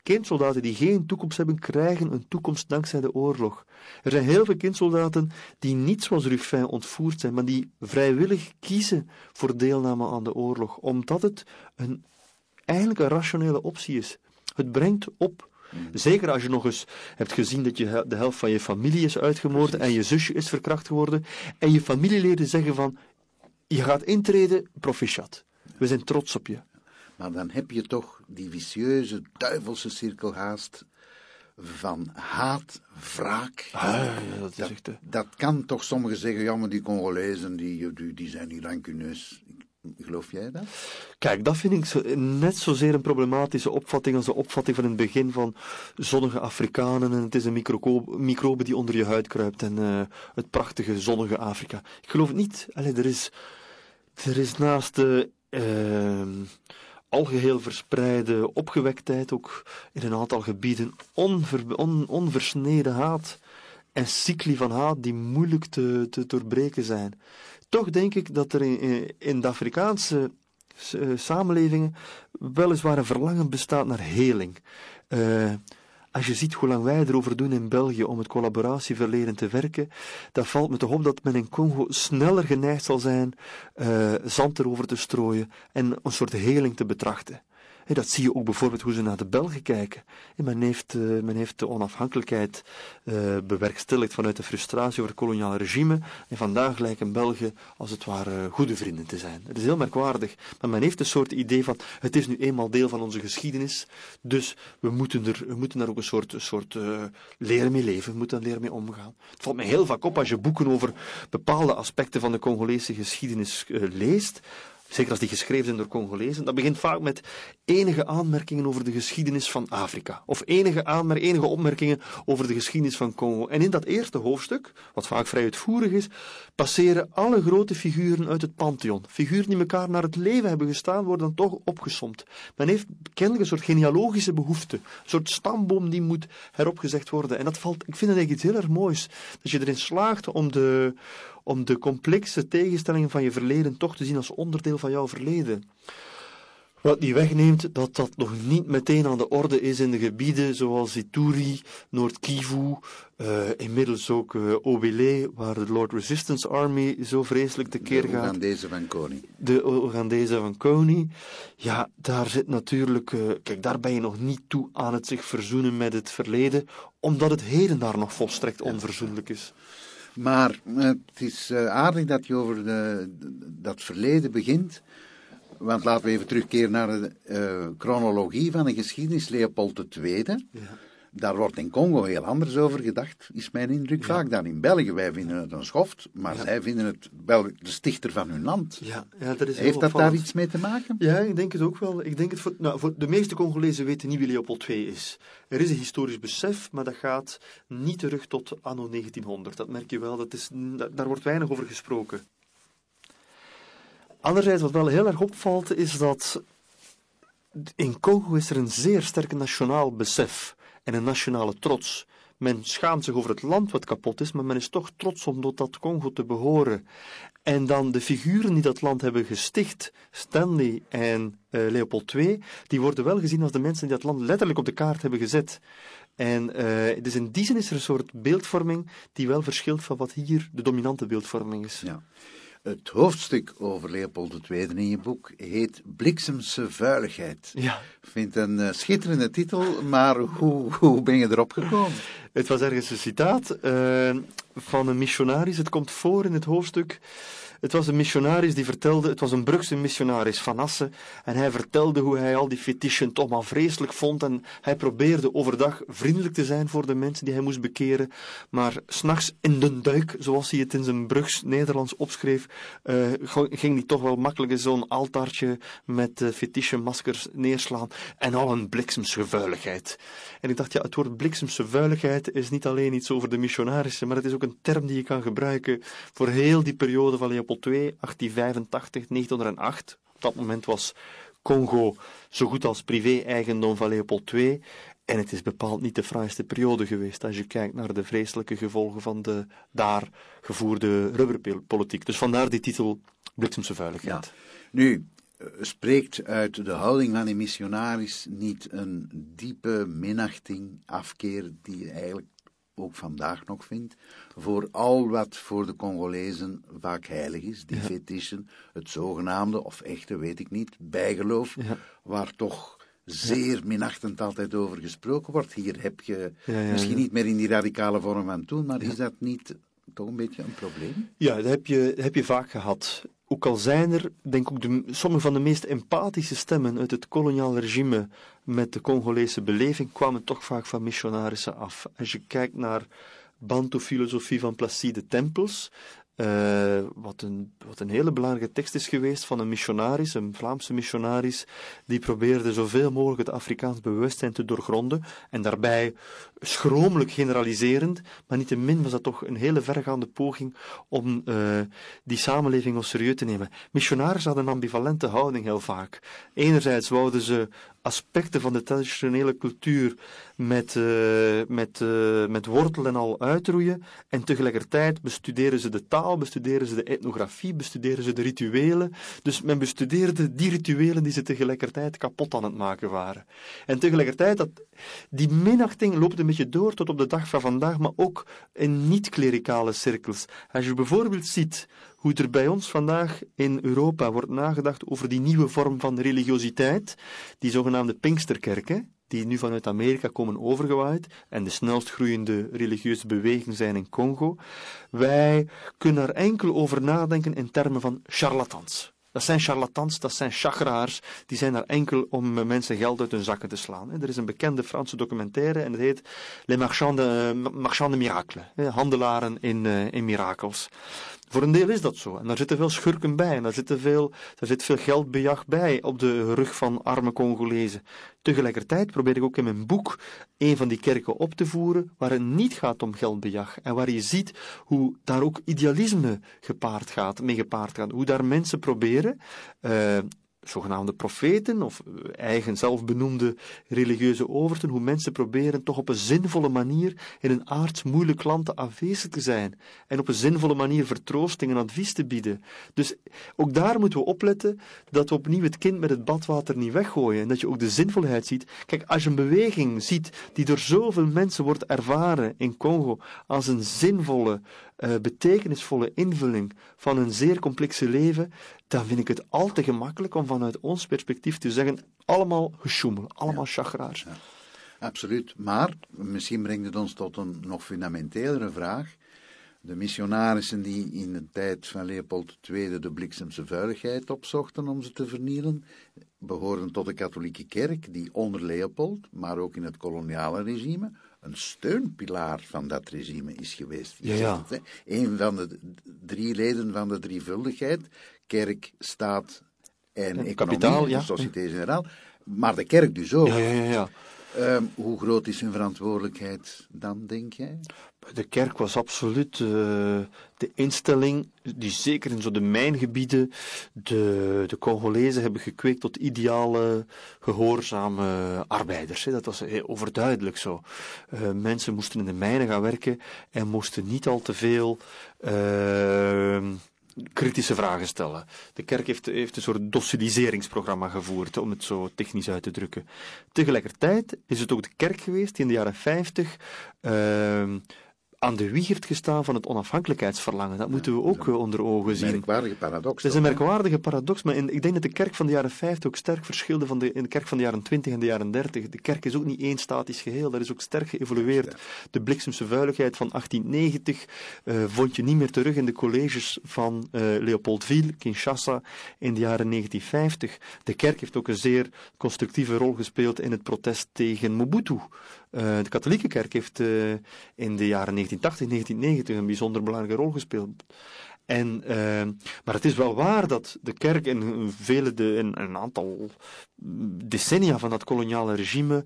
C: Kindsoldaten die geen toekomst hebben, krijgen een toekomst dankzij de oorlog. Er zijn heel veel kindsoldaten die niet zoals Ruffin ontvoerd zijn, maar die vrijwillig kiezen voor deelname aan de oorlog, omdat het een, eigenlijk een rationele optie is. Het brengt op. Zeker als je nog eens hebt gezien dat je de helft van je familie is uitgemoord en je zusje is verkracht geworden en je familieleden zeggen van je gaat intreden, proficiat. We zijn trots op je.
B: Maar dan heb je toch die vicieuze, duivelse cirkel haast van haat, wraak.
C: Ah, ja, dat, echt,
B: dat kan toch sommigen zeggen, ja, maar die Congolezen, die, die, die zijn niet rancuneus. Geloof jij dat?
C: Kijk, dat vind ik zo, net zozeer een problematische opvatting als de opvatting van in het begin van zonnige Afrikanen en het is een microbe, microbe die onder je huid kruipt en uh, het prachtige zonnige Afrika. Ik geloof het niet. Allee, er, is, er is naast de uh, algeheel verspreide opgewektheid ook in een aantal gebieden onver, on, onversneden haat en cycli van haat die moeilijk te, te doorbreken zijn. Toch denk ik dat er in, in de Afrikaanse uh, samenlevingen weliswaar een verlangen bestaat naar heling. Uh, als je ziet hoe lang wij erover doen in België om het collaboratieverleden te werken, dan valt me toch op dat men in Congo sneller geneigd zal zijn uh, zand erover te strooien en een soort heling te betrachten dat zie je ook bijvoorbeeld hoe ze naar de Belgen kijken. men, heeft, eh, men heeft de onafhankelijkheid uh, bewerkstelligd vanuit de frustratie over het koloniale regime. En vandaag lijken Belgen als het ware goede vrienden te zijn. Het is heel merkwaardig. Maar men heeft een soort idee van, het is nu eenmaal deel van onze geschiedenis. Dus we moeten, er, we moeten daar ook een soort, soort leren mee leven. We moeten daar leren mee omgaan. Het valt mij heel vaak op als je boeken over bepaalde aspecten van de Congolese geschiedenis leest zeker als die geschreven zijn door Congolezen, dat begint vaak met enige aanmerkingen over de geschiedenis van Afrika. Of enige, aanmer enige opmerkingen over de geschiedenis van Congo. En in dat eerste hoofdstuk, wat vaak vrij uitvoerig is, passeren alle grote figuren uit het pantheon. Figuren die elkaar naar het leven hebben gestaan, worden dan toch opgesomd. Men heeft kennelijk een soort genealogische behoefte. Een soort stamboom die moet heropgezegd worden. En dat valt, ik vind het eigenlijk iets heel erg moois. Dat je erin slaagt om de, om de complexe tegenstellingen van je verleden toch te zien als onderdeel van jouw verleden. Wat niet wegneemt dat dat nog niet meteen aan de orde is in de gebieden zoals Ituri, Noord-Kivu, uh, inmiddels ook uh, Obele, waar de Lord Resistance Army zo vreselijk tekeer gaat. De
B: Oegandese van Kony.
C: De Oegandese van Kony. Ja, daar zit natuurlijk, uh, kijk, daar ben je nog niet toe aan het zich verzoenen met het verleden, omdat het heden daar nog volstrekt onverzoenlijk is.
B: Maar het is aardig dat je over de, dat verleden begint. Want laten we even terugkeren naar de uh, chronologie van de geschiedenis. Leopold II. Ja. Daar wordt in Congo heel anders over gedacht, is mijn indruk vaak, dan in België. Wij vinden het een schoft, maar zij vinden het wel de stichter van hun land.
C: Ja, ja, dat is
B: Heeft dat daar iets mee te maken?
C: Ja, ik denk het ook wel. Ik denk het voor, nou, voor de meeste Congolezen weten niet wie Leopold II is. Er is een historisch besef, maar dat gaat niet terug tot anno 1900. Dat merk je wel, dat is, daar wordt weinig over gesproken. Anderzijds, wat wel heel erg opvalt, is dat in Congo is er een zeer sterk nationaal besef en een nationale trots. Men schaamt zich over het land wat kapot is, maar men is toch trots om tot dat Congo te behoren. En dan de figuren die dat land hebben gesticht, Stanley en uh, Leopold II, die worden wel gezien als de mensen die dat land letterlijk op de kaart hebben gezet. En uh, dus in die zin is er een soort beeldvorming die wel verschilt van wat hier de dominante beeldvorming is.
B: Ja. Het hoofdstuk over Leopold II in je boek heet Bliksemse vuiligheid.
C: Ja.
B: Ik vind een uh, schitterende titel, maar hoe, hoe ben je erop gekomen?
C: Het was ergens een citaat uh, van een missionaris. Het komt voor in het hoofdstuk het was een missionaris die vertelde, het was een Brugse missionaris van Assen, en hij vertelde hoe hij al die fetischen toch maar vreselijk vond, en hij probeerde overdag vriendelijk te zijn voor de mensen die hij moest bekeren, maar s'nachts in de duik, zoals hij het in zijn Brugs Nederlands opschreef, uh, ging hij toch wel makkelijk zo'n altaartje met uh, fetische maskers neerslaan, en al een bliksemse vuiligheid. En ik dacht, ja, het woord bliksemse vuiligheid is niet alleen iets over de missionarissen, maar het is ook een term die je kan gebruiken voor heel die periode van Leopold II, 1885, 1908. Op dat moment was Congo zo goed als privé-eigendom van Leopold II. En het is bepaald niet de fraaiste periode geweest als je kijkt naar de vreselijke gevolgen van de daar gevoerde rubberpolitiek. Dus vandaar die titel Bliksemse vuiligheid. Ja.
B: Nu, eh, spreekt uit de houding van die missionaris niet een diepe minachting, afkeer, die eigenlijk ook vandaag nog vindt, voor al wat voor de Congolezen vaak heilig is, die ja. fetischen, het zogenaamde, of echte, weet ik niet, bijgeloof, waar toch zeer minachtend altijd over gesproken wordt. Hier heb je misschien niet meer in die radicale vorm van toen, maar is dat niet toch een beetje een probleem?
C: Ja, dat heb je, heb je vaak gehad. Ook al zijn er, denk ik, de, sommige van de meest empathische stemmen uit het koloniaal regime met de Congolese beleving kwamen toch vaak van missionarissen af. Als je kijkt naar Bantu-filosofie van Placide Tempels, uh, wat, een, wat een hele belangrijke tekst is geweest van een missionaris, een Vlaamse missionaris, die probeerde zoveel mogelijk het Afrikaans bewustzijn te doorgronden en daarbij schromelijk generaliserend, maar niettemin was dat toch een hele vergaande poging om uh, die samenleving op serieus te nemen. Missionarissen hadden een ambivalente houding heel vaak. Enerzijds wouden ze aspecten van de traditionele cultuur met, uh, met, uh, met wortel en al uitroeien. En tegelijkertijd bestuderen ze de taal, bestuderen ze de etnografie, bestuderen ze de rituelen. Dus men bestudeerde die rituelen die ze tegelijkertijd kapot aan het maken waren. En tegelijkertijd, dat, die minachting loopt een beetje door tot op de dag van vandaag, maar ook in niet-klerikale cirkels. Als je bijvoorbeeld ziet hoe er bij ons vandaag in Europa wordt nagedacht over die nieuwe vorm van religiositeit, die zogenaamde Pinksterkerken, die nu vanuit Amerika komen overgewaaid en de snelst groeiende religieuze beweging zijn in Congo. Wij kunnen er enkel over nadenken in termen van charlatans. Dat zijn charlatans, dat zijn chagraars, die zijn er enkel om mensen geld uit hun zakken te slaan. Er is een bekende Franse documentaire en het heet Les Marchands de, Marchands de Miracles, handelaren in, eh, in mirakels. Voor een deel is dat zo. En daar zitten veel schurken bij. En daar, zitten veel, daar zit veel geldbejag bij op de rug van arme Congolezen. Tegelijkertijd probeer ik ook in mijn boek een van die kerken op te voeren waar het niet gaat om geldbejag. En waar je ziet hoe daar ook idealisme gepaard gaat, mee gepaard gaat. Hoe daar mensen proberen uh, zogenaamde profeten of eh, eigen zelfbenoemde religieuze overten, hoe mensen proberen toch op een zinvolle manier in een aards moeilijk land aanwezig te zijn en op een zinvolle manier vertroosting en advies te bieden. Dus ook daar moeten we opletten dat we opnieuw het kind met het badwater niet weggooien en dat je ook de zinvolheid ziet. Kijk, als je een beweging ziet die door zoveel mensen wordt ervaren in Congo als een zinvolle, uh, betekenisvolle invulling van een zeer complexe leven, dan vind ik het al te gemakkelijk om vanuit ons perspectief te zeggen: allemaal gesjoemel, allemaal ja. chagraars. Ja.
B: Absoluut. Maar misschien brengt het ons tot een nog fundamentelere vraag. De missionarissen die in de tijd van Leopold II de bliksemse vuiligheid opzochten om ze te vernielen, behoorden tot de katholieke kerk, die onder Leopold, maar ook in het koloniale regime, een steunpilaar van dat regime is geweest.
C: Ja, ja.
B: Het, een van de drie leden van de drievuldigheid, kerk, staat en, en economie,
C: kapitaal, ja.
B: Société Générale, maar de kerk dus ook.
C: Ja, ja, ja.
B: Um, hoe groot is hun verantwoordelijkheid dan, denk jij?
C: De kerk was absoluut uh, de instelling die zeker in zo de mijngebieden de, de Congolezen hebben gekweekt tot ideale, gehoorzame arbeiders. Dat was overduidelijk zo. Uh, mensen moesten in de mijnen gaan werken en moesten niet al te veel... Uh, kritische vragen stellen. De kerk heeft, heeft een soort dociliseringsprogramma gevoerd, om het zo technisch uit te drukken. Tegelijkertijd is het ook de kerk geweest die in de jaren 50 uh, aan de wiegert gestaan van het onafhankelijkheidsverlangen. Dat moeten we ook eh, onder ogen zien. Een
B: merkwaardige paradox.
C: Het is een merkwaardige paradox, maar in, ik denk dat de kerk van de jaren 50 ook sterk verschilde van de, in de kerk van de jaren 20 en de jaren 30. De kerk is ook niet één statisch geheel, dat is ook sterk geëvolueerd. De bliksemse vuiligheid van 1890 uh, eh, vond je niet meer terug in de colleges van uh, Leopoldville, Kinshasa in de jaren 1950. De kerk heeft ook een zeer constructieve rol gespeeld in het protest tegen Mobutu. Uh, de katholieke kerk heeft uh, in de jaren 1980, 1990 een bijzonder belangrijke rol gespeeld. En, uh, maar het is wel waar dat de kerk in, vele de, in een aantal decennia van dat koloniale regime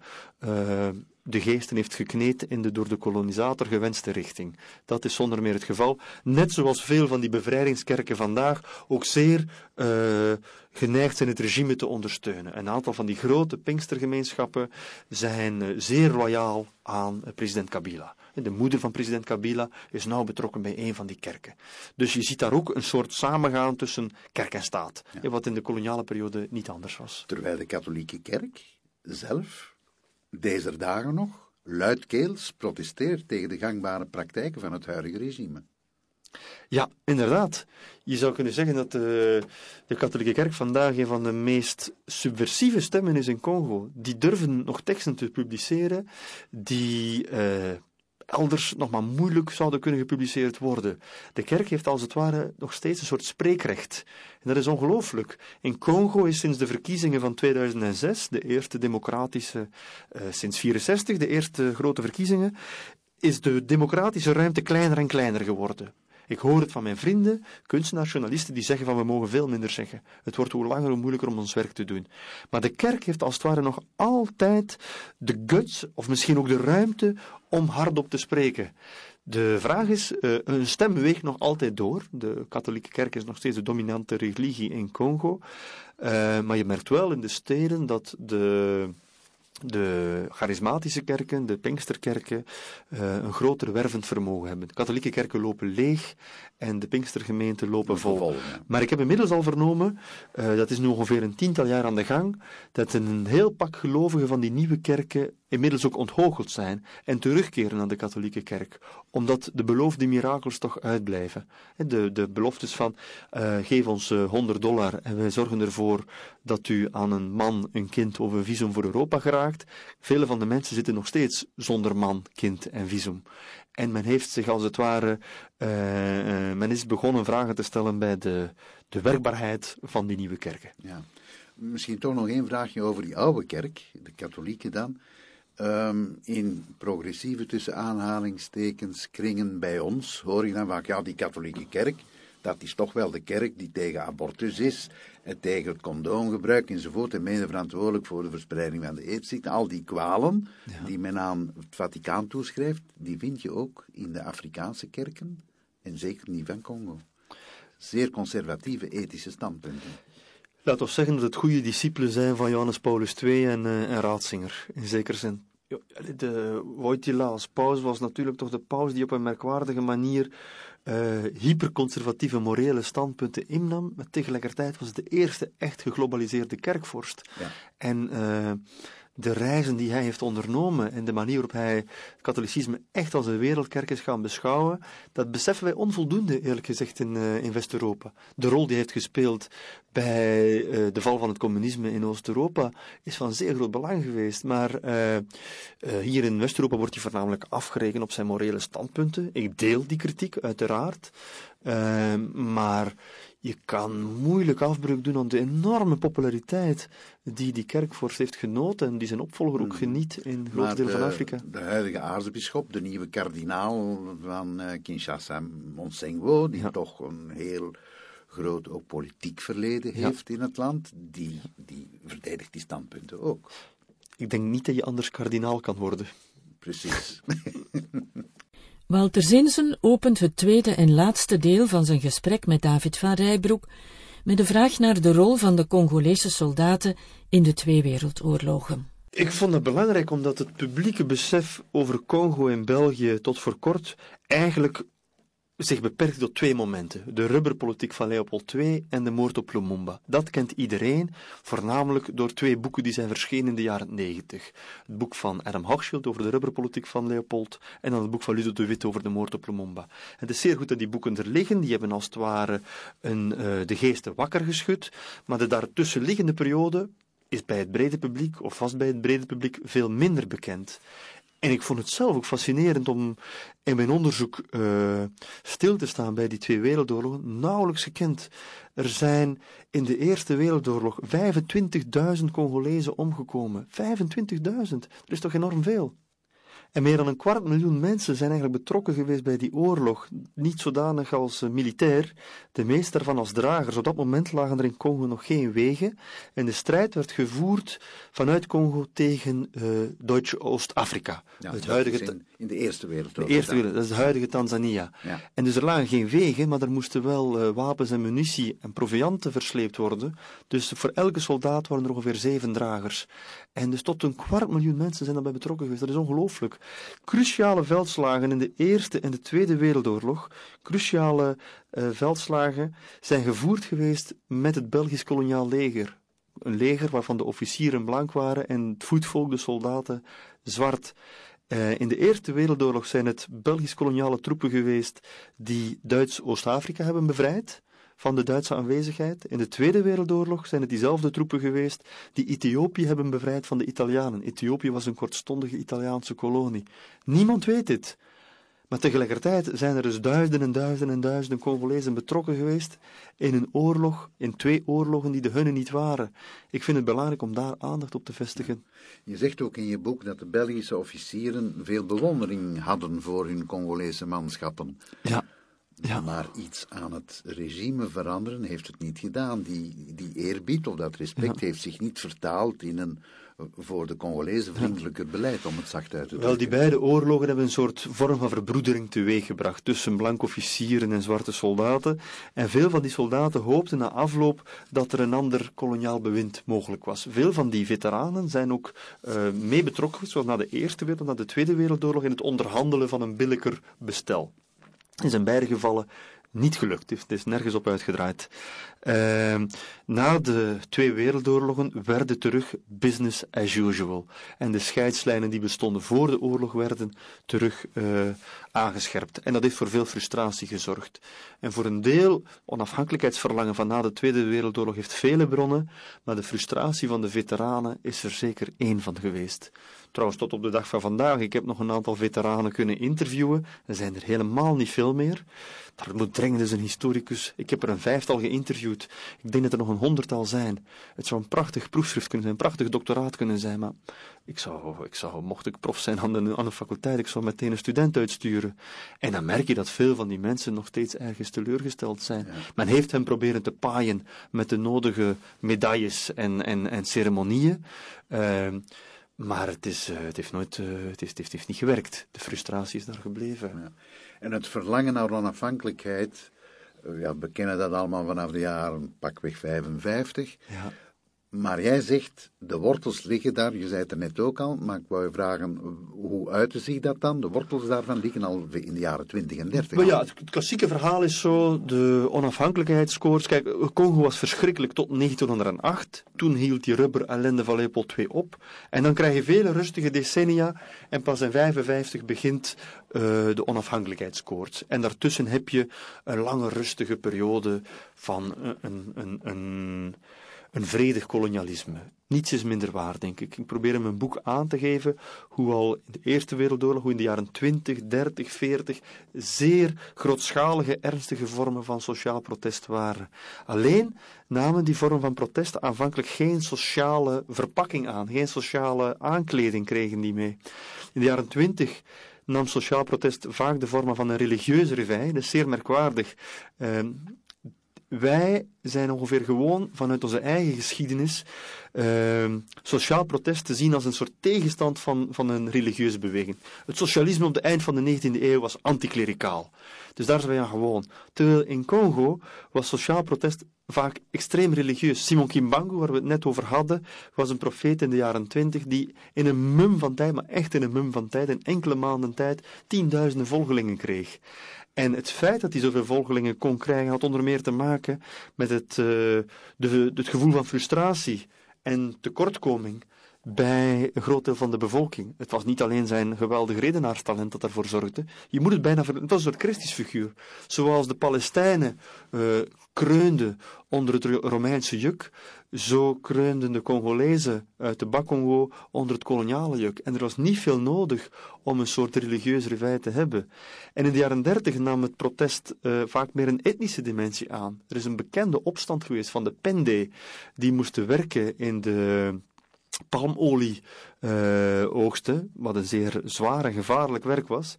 C: de geesten heeft gekneed in de door de kolonisator gewenste richting. Dat is zonder meer het geval. Net zoals veel van die bevrijdingskerken vandaag ook zeer uh, geneigd zijn het regime te ondersteunen. Een aantal van die grote Pinkstergemeenschappen zijn uh, zeer loyaal aan president Kabila. De moeder van president Kabila is nauw betrokken bij een van die kerken. Dus je ziet daar ook een soort samengaan tussen kerk en staat, ja. wat in de koloniale periode niet anders was.
B: Terwijl de katholieke kerk zelf deze dagen nog luidkeels protesteert tegen de gangbare praktijken van het huidige regime.
C: Ja, inderdaad. Je zou kunnen zeggen dat de, de, katholieke kerk vandaag een van de meest subversieve stemmen is in Congo. Die durven nog teksten te publiceren die uh, elders nog maar moeilijk zouden kunnen gepubliceerd worden. De kerk heeft als het ware nog steeds een soort spreekrecht. En dat is ongelooflijk. In Congo is sinds de verkiezingen van 2006, de eerste democratische uh, sinds 64, de eerste grote verkiezingen, is de democratische ruimte kleiner en kleiner geworden. Ik hoor het van mijn vrienden, kunstenaars, journalisten, die zeggen van we mogen veel minder zeggen. Het wordt hoe langer hoe moeilijker om ons werk te doen. Maar de kerk heeft als het ware nog altijd de guts, of misschien ook de ruimte, om hardop te spreken. De vraag is, hun stem weegt nog altijd door. De katholieke kerk is nog steeds de dominante religie in Congo. Uh, maar je merkt wel in de steden dat de de charismatische kerken, de Pinksterkerken, uh, een groter wervend vermogen hebben. De katholieke kerken lopen leeg en de Pinkstergemeenten lopen vol. vol Maar ik heb inmiddels al vernomen, uh, dat is nu ongeveer een tiental jaar aan de gang, dat een heel pak gelovigen van die nieuwe kerken inmiddels ook onthoogeld zijn en terugkeren naar de katholieke kerk, omdat de beloofde mirakels toch uitblijven. De, de beloftes van uh, geef ons 100 dollar en wij zorgen ervoor dat u aan een man, een kind of een visum voor Europa geraakt. Vele van de mensen zitten nog steeds zonder man, kind en visum. En men heeft zich als het ware, uh, uh, men is begonnen vragen te stellen bij de, de werkbaarheid van die nieuwe kerken.
B: Ja. Misschien toch nog één vraagje over die oude kerk, de katholieke dan. Um, in progressieve tussen aanhalingstekens kringen bij ons hoor je dan vaak, ja, die katholieke kerk, dat is toch wel de kerk die tegen abortus is, en tegen het condoomgebruik enzovoort, en mede verantwoordelijk voor de verspreiding van de aidsziekte. Al die kwalen ja. die men aan het Vaticaan toeschrijft, die vind je ook in de Afrikaanse kerken, en zeker niet van Congo. Zeer conservatieve ethische standpunten.
C: Laat ons zeggen dat het goede discipelen zijn van Johannes Paulus II en, uh, en Ratzinger, in zekere zin. De Wojtyla als paus was natuurlijk toch de paus die op een merkwaardige manier uh, hyperconservatieve morele standpunten innam, maar tegelijkertijd was het de eerste echt geglobaliseerde kerkvorst. Ja. En uh, de reizen die hij heeft ondernomen en de manier waarop hij het katholicisme echt als een wereldkerk is gaan beschouwen, dat beseffen wij onvoldoende, eerlijk gezegd, in, in West-Europa. De rol die hij heeft gespeeld bij uh, de val van het communisme in Oost-Europa is van zeer groot belang geweest. Maar uh, hier in West-Europa wordt hij voornamelijk afgerekend op zijn morele standpunten. Ik deel die kritiek, uiteraard. maar je kan moeilijk afbreuk doen aan de enorme populariteit die die kerkvorst heeft genoten en die zijn opvolger ook hmm. geniet in grote delen van Afrika.
B: De huidige aartsbisschop, de nieuwe kardinaal van uh, Kinshasa, Monsengwo, die ja. toch een heel groot ook politiek verleden heeft ja. in het land, die, die verdedigt die standpunten ook.
C: Ik denk niet dat je anders kardinaal kan worden.
B: Precies. (laughs)
D: Walter Zinsen opent het tweede en laatste deel van zijn gesprek met David van Rijbroek met de vraag naar de rol van de Congolese soldaten in de twee wereldoorlogen.
C: Ik vond het belangrijk omdat het publieke besef over Congo en België tot voor kort eigenlijk zich beperkt tot twee momenten: de rubberpolitiek van Leopold II en de moord op Lumumba. Dat kent iedereen, voornamelijk door twee boeken die zijn verschenen in de jaren 90. Het boek van Adam Hochschild over de rubberpolitiek van Leopold en dan het boek van Ludo de Wit over de moord op Lumumba. Het is zeer goed dat die boeken er liggen, die hebben als het ware een, uh, de geesten wakker geschud, maar de daartussen liggende periode is bij het brede publiek, of vast bij het brede publiek, veel minder bekend. En ik vond het zelf ook fascinerend om in mijn onderzoek uh, stil te staan bij die twee wereldoorlogen. Nauwelijks gekend. Er zijn in de Eerste Wereldoorlog 25.000 Congolezen omgekomen. 25.000. Dat is toch enorm veel? En meer dan een kwart miljoen mensen zijn eigenlijk betrokken geweest bij die oorlog. Niet zodanig als uh, militair, de meeste daarvan als dragers. Op dat moment lagen er in Congo nog geen wegen. En de strijd werd gevoerd vanuit Congo tegen uh, Duitse Oost-Afrika.
B: Ja, het huidige in, in, de Eerste Wereldoorlog.
C: De Eerste Wereldoorlog, dat is het huidige Tanzania. Ja. En dus er lagen geen wegen, maar er moesten wel uh, wapens en munitie en provianten versleept worden. Dus voor elke soldaat waren er ongeveer zeven dragers. En dus tot een kwart miljoen mensen zijn daarbij betrokken geweest. Dat is ongelooflijk. Cruciale veldslagen in de Eerste en de Tweede Wereldoorlog, cruciale uh, veldslagen, zijn gevoerd geweest met het Belgisch koloniaal leger. Een leger waarvan de officieren blank waren en het voetvolk, de soldaten, zwart. Uh, in de Eerste Wereldoorlog zijn het Belgisch koloniale troepen geweest die Duits Oost-Afrika hebben bevrijd van de Duitse aanwezigheid. In de Tweede Wereldoorlog zijn het diezelfde troepen geweest die Ethiopië hebben bevrijd van de Italianen. Ethiopië was een kortstondige Italiaanse kolonie. Niemand weet dit. Maar tegelijkertijd zijn er dus duizenden en duizenden en duizenden Congolezen betrokken geweest in een oorlog, in twee oorlogen die de hunne niet waren. Ik vind het belangrijk om daar aandacht op te vestigen.
B: Je zegt ook in je boek dat de Belgische officieren veel bewondering hadden voor hun Congolese manschappen.
C: Ja.
B: Ja. Maar iets aan het regime veranderen heeft het niet gedaan. Die, die eerbied of dat respect heeft zich niet vertaald in een voor de Congolezen vriendelijker beleid, om het zacht uit te drukken.
C: Wel, die beide oorlogen hebben een soort vorm van verbroedering teweeggebracht tussen blanke officieren en zwarte soldaten. En veel van die soldaten hoopten na afloop dat er een ander koloniaal bewind mogelijk was. Veel van die veteranen zijn ook uh, mee betrokken, zoals na de Eerste Wereldoorlog, na de Tweede Wereldoorlog, in het onderhandelen van een billijker bestel in beide gevallen niet gelukt. Het is nergens op uitgedraaid. Uh, na de twee wereldoorlogen werden terug business as usual. En de scheidslijnen die bestonden voor de oorlog werden terug uh, aangescherpt. En dat heeft voor veel frustratie gezorgd. En voor een deel, onafhankelijkheidsverlangen van na de Tweede Wereldoorlog heeft vele bronnen, maar de frustratie van de veteranen is er zeker één van geweest. Trouwens, tot op de dag van vandaag, ik heb nog een aantal veteranen kunnen interviewen. Er zijn er helemaal niet veel meer. Daar moet dringend eens een historicus. Ik heb er een vijftal geïnterviewd. Ik denk dat er nog een honderdtal zijn. Het zou een prachtig proefschrift kunnen zijn, een prachtig doctoraat kunnen zijn, maar ik zou, ik zou mocht ik prof zijn aan de, aan de faculteit, ik zou meteen een student uitsturen. En dan merk je dat veel van die mensen nog steeds ergens teleurgesteld zijn. Men heeft hen proberen te paaien met de nodige medailles en, en, en ceremonieën. Uh, maar het, is, uh, het, heeft nooit, uh, het, is, het, heeft, heeft niet gewerkt. De frustratie is daar gebleven. Ja.
B: En het verlangen naar onafhankelijkheid, uh, ja, we kennen dat allemaal vanaf de jaren pakweg 55.
C: Ja.
B: Maar jij zegt, de wortels liggen daar, je zei het er net ook al, maar ik wou je vragen, hoe uitte zich dat dan? De wortels daarvan liggen al in de jaren 20 en 30.
C: Maar ja, het klassieke verhaal is zo, de onafhankelijkheidskoorts. Kijk, Congo was verschrikkelijk tot 1908. Toen hield die rubber ellende van Leopold II op. En dan krijg je vele rustige decennia en pas in 55 begint uh, de onafhankelijkheidskoorts. En daartussen heb je een lange rustige periode van een, een, een een vredig kolonialisme. Niets is minder waar, denk ik. Ik probeer in mijn boek aan te geven hoe al in de Eerste Wereldoorlog, hoe in de jaren 20, 30, 40 zeer grootschalige, ernstige vormen van sociaal protest waren. Alleen namen die vormen van protest aanvankelijk geen sociale verpakking aan, geen sociale aankleding kregen die mee. In de jaren 20 nam sociaal protest vaak de vorm van een religieuze revij. Dat is zeer merkwaardig. Uh, wij zijn ongeveer gewoon vanuit onze eigen geschiedenis uh, sociaal protest te zien als een soort tegenstand van, van een religieuze beweging. Het socialisme op het eind van de 19e eeuw was anticlericaal. Dus daar zijn wij aan gewoon. Terwijl in Congo was sociaal protest vaak extreem religieus. Simon Kimbangu, waar we het net over hadden, was een profeet in de jaren 20 die in een mum van tijd, maar echt in een mum van tijd, in enkele maanden tijd, tienduizenden volgelingen kreeg. En het feit dat hij zoveel volgelingen kon krijgen, had onder meer te maken met het, uh, de, het gevoel van frustratie en tekortkoming bij een groot deel van de bevolking. Het was niet alleen zijn geweldig redenaarstalent dat daarvoor zorgde. Je moet het bijna... Het was een soort Christus figuur. Zoals de Palestijnen uh, kreunden onder het Romeinse juk, zo kreunden de Congolezen uit de Bakongo onder het koloniale juk. En er was niet veel nodig om een soort religieus reveil te hebben. En in de jaren dertig nam het protest uh, vaak meer een etnische dimensie aan. Er is een bekende opstand geweest van de Pende, die moesten werken in de palmolie uh, oogsten, wat een zeer zwaar en gevaarlijk werk was.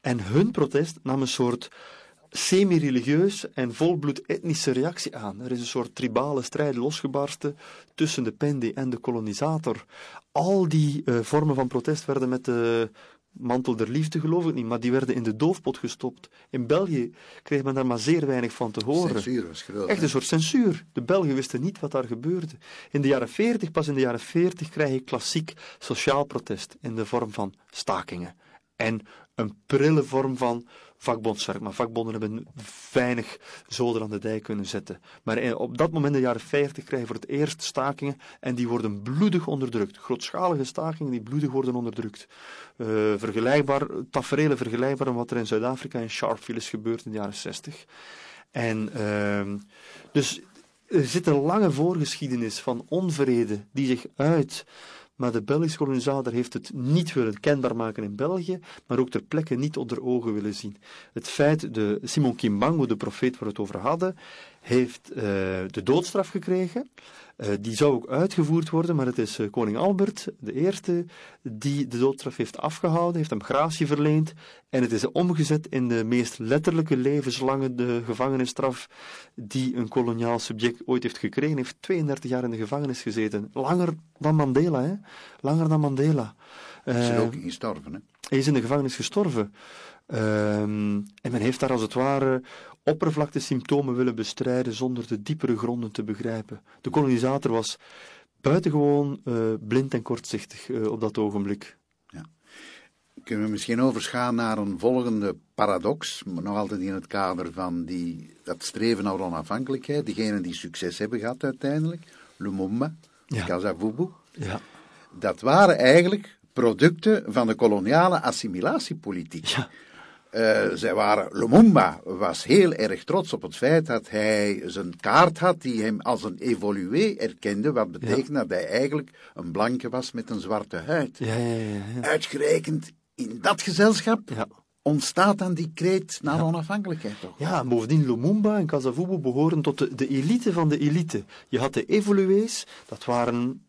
C: En hun protest nam een soort semi-religieus en volbloed etnische reactie aan. Er is een soort tribale strijd losgebarsten tussen de Pendi en de kolonisator. Al die uh, vormen van protest werden met de mantel der liefde, geloof ik niet, maar die werden in de doofpot gestopt. In België kreeg men daar maar zeer weinig van te horen.
B: Censuur was groot.
C: Echt een soort censuur. De Belgen wisten niet wat daar gebeurde. In de jaren 40, pas in de jaren 40, krijg je klassiek sociaal protest in de vorm van stakingen. En een prille vorm van vakbondswerk. Maar vakbonden hebben weinig zoden aan de dijk kunnen zetten. Maar op dat moment, in de jaren 50, krijgen voor het eerst stakingen en die worden bloedig onderdrukt. Grootschalige stakingen die bloedig worden onderdrukt. Uh, vergelijkbaar, tafereelen vergelijkbaar aan wat er in Zuid-Afrika in Sharpeville is gebeurd in de jaren 60. En uh, dus er zit een lange voorgeschiedenis van onvrede die zich uit maar de Belgische kolonisator heeft het niet willen kenbaar maken in België, maar ook ter plekke niet onder ogen willen zien. Het feit, de Simon Kimbangu, de profeet waar we het over hadden, heeft uh, de doodstraf gekregen. Uh, die zou ook uitgevoerd worden, maar het is uh, koning Albert, de eerste, die de doodstraf heeft afgehouden, heeft hem gratie verleend en het is omgezet in de meest letterlijke levenslange de gevangenisstraf die een koloniaal subject ooit heeft gekregen. Hij heeft 32 jaar in de gevangenis gezeten. Langer dan Mandela, hè? Langer dan Mandela.
B: Hij is ook gestorven, hè?
C: Hij is in de gevangenis gestorven. Ehm, en men heeft daar als het ware oppervlaktesymptomen willen bestrijden zonder de diepere gronden te begrijpen. De kolonisator was buitengewoon uh, blind en kortzichtig uh, op dat ogenblik.
B: Ja. Kunnen we misschien overschaan naar een volgende paradox, maar nog altijd in het kader van die, dat streven naar onafhankelijkheid, diegenen die succes hebben gehad uiteindelijk, Lumumba, ja. Kasavubu,
C: ja.
B: dat waren eigenlijk producten van de koloniale assimilatiepolitiek.
C: Ja.
B: Uh, zij waren, Lumumba was heel erg trots op het feit dat hij zijn kaart had die hem als een evolué erkende, wat betekent dat hij eigenlijk een blanke was met een zwarte huid.
C: Ja, ja,
B: Uitgerekend in dat gezelschap ontstaat dan die kreet naar onafhankelijkheid toch?
C: Ja, bovendien Lumumba en Kasavubu behoren tot de, de elite van de elite. Je had de evolués, dat waren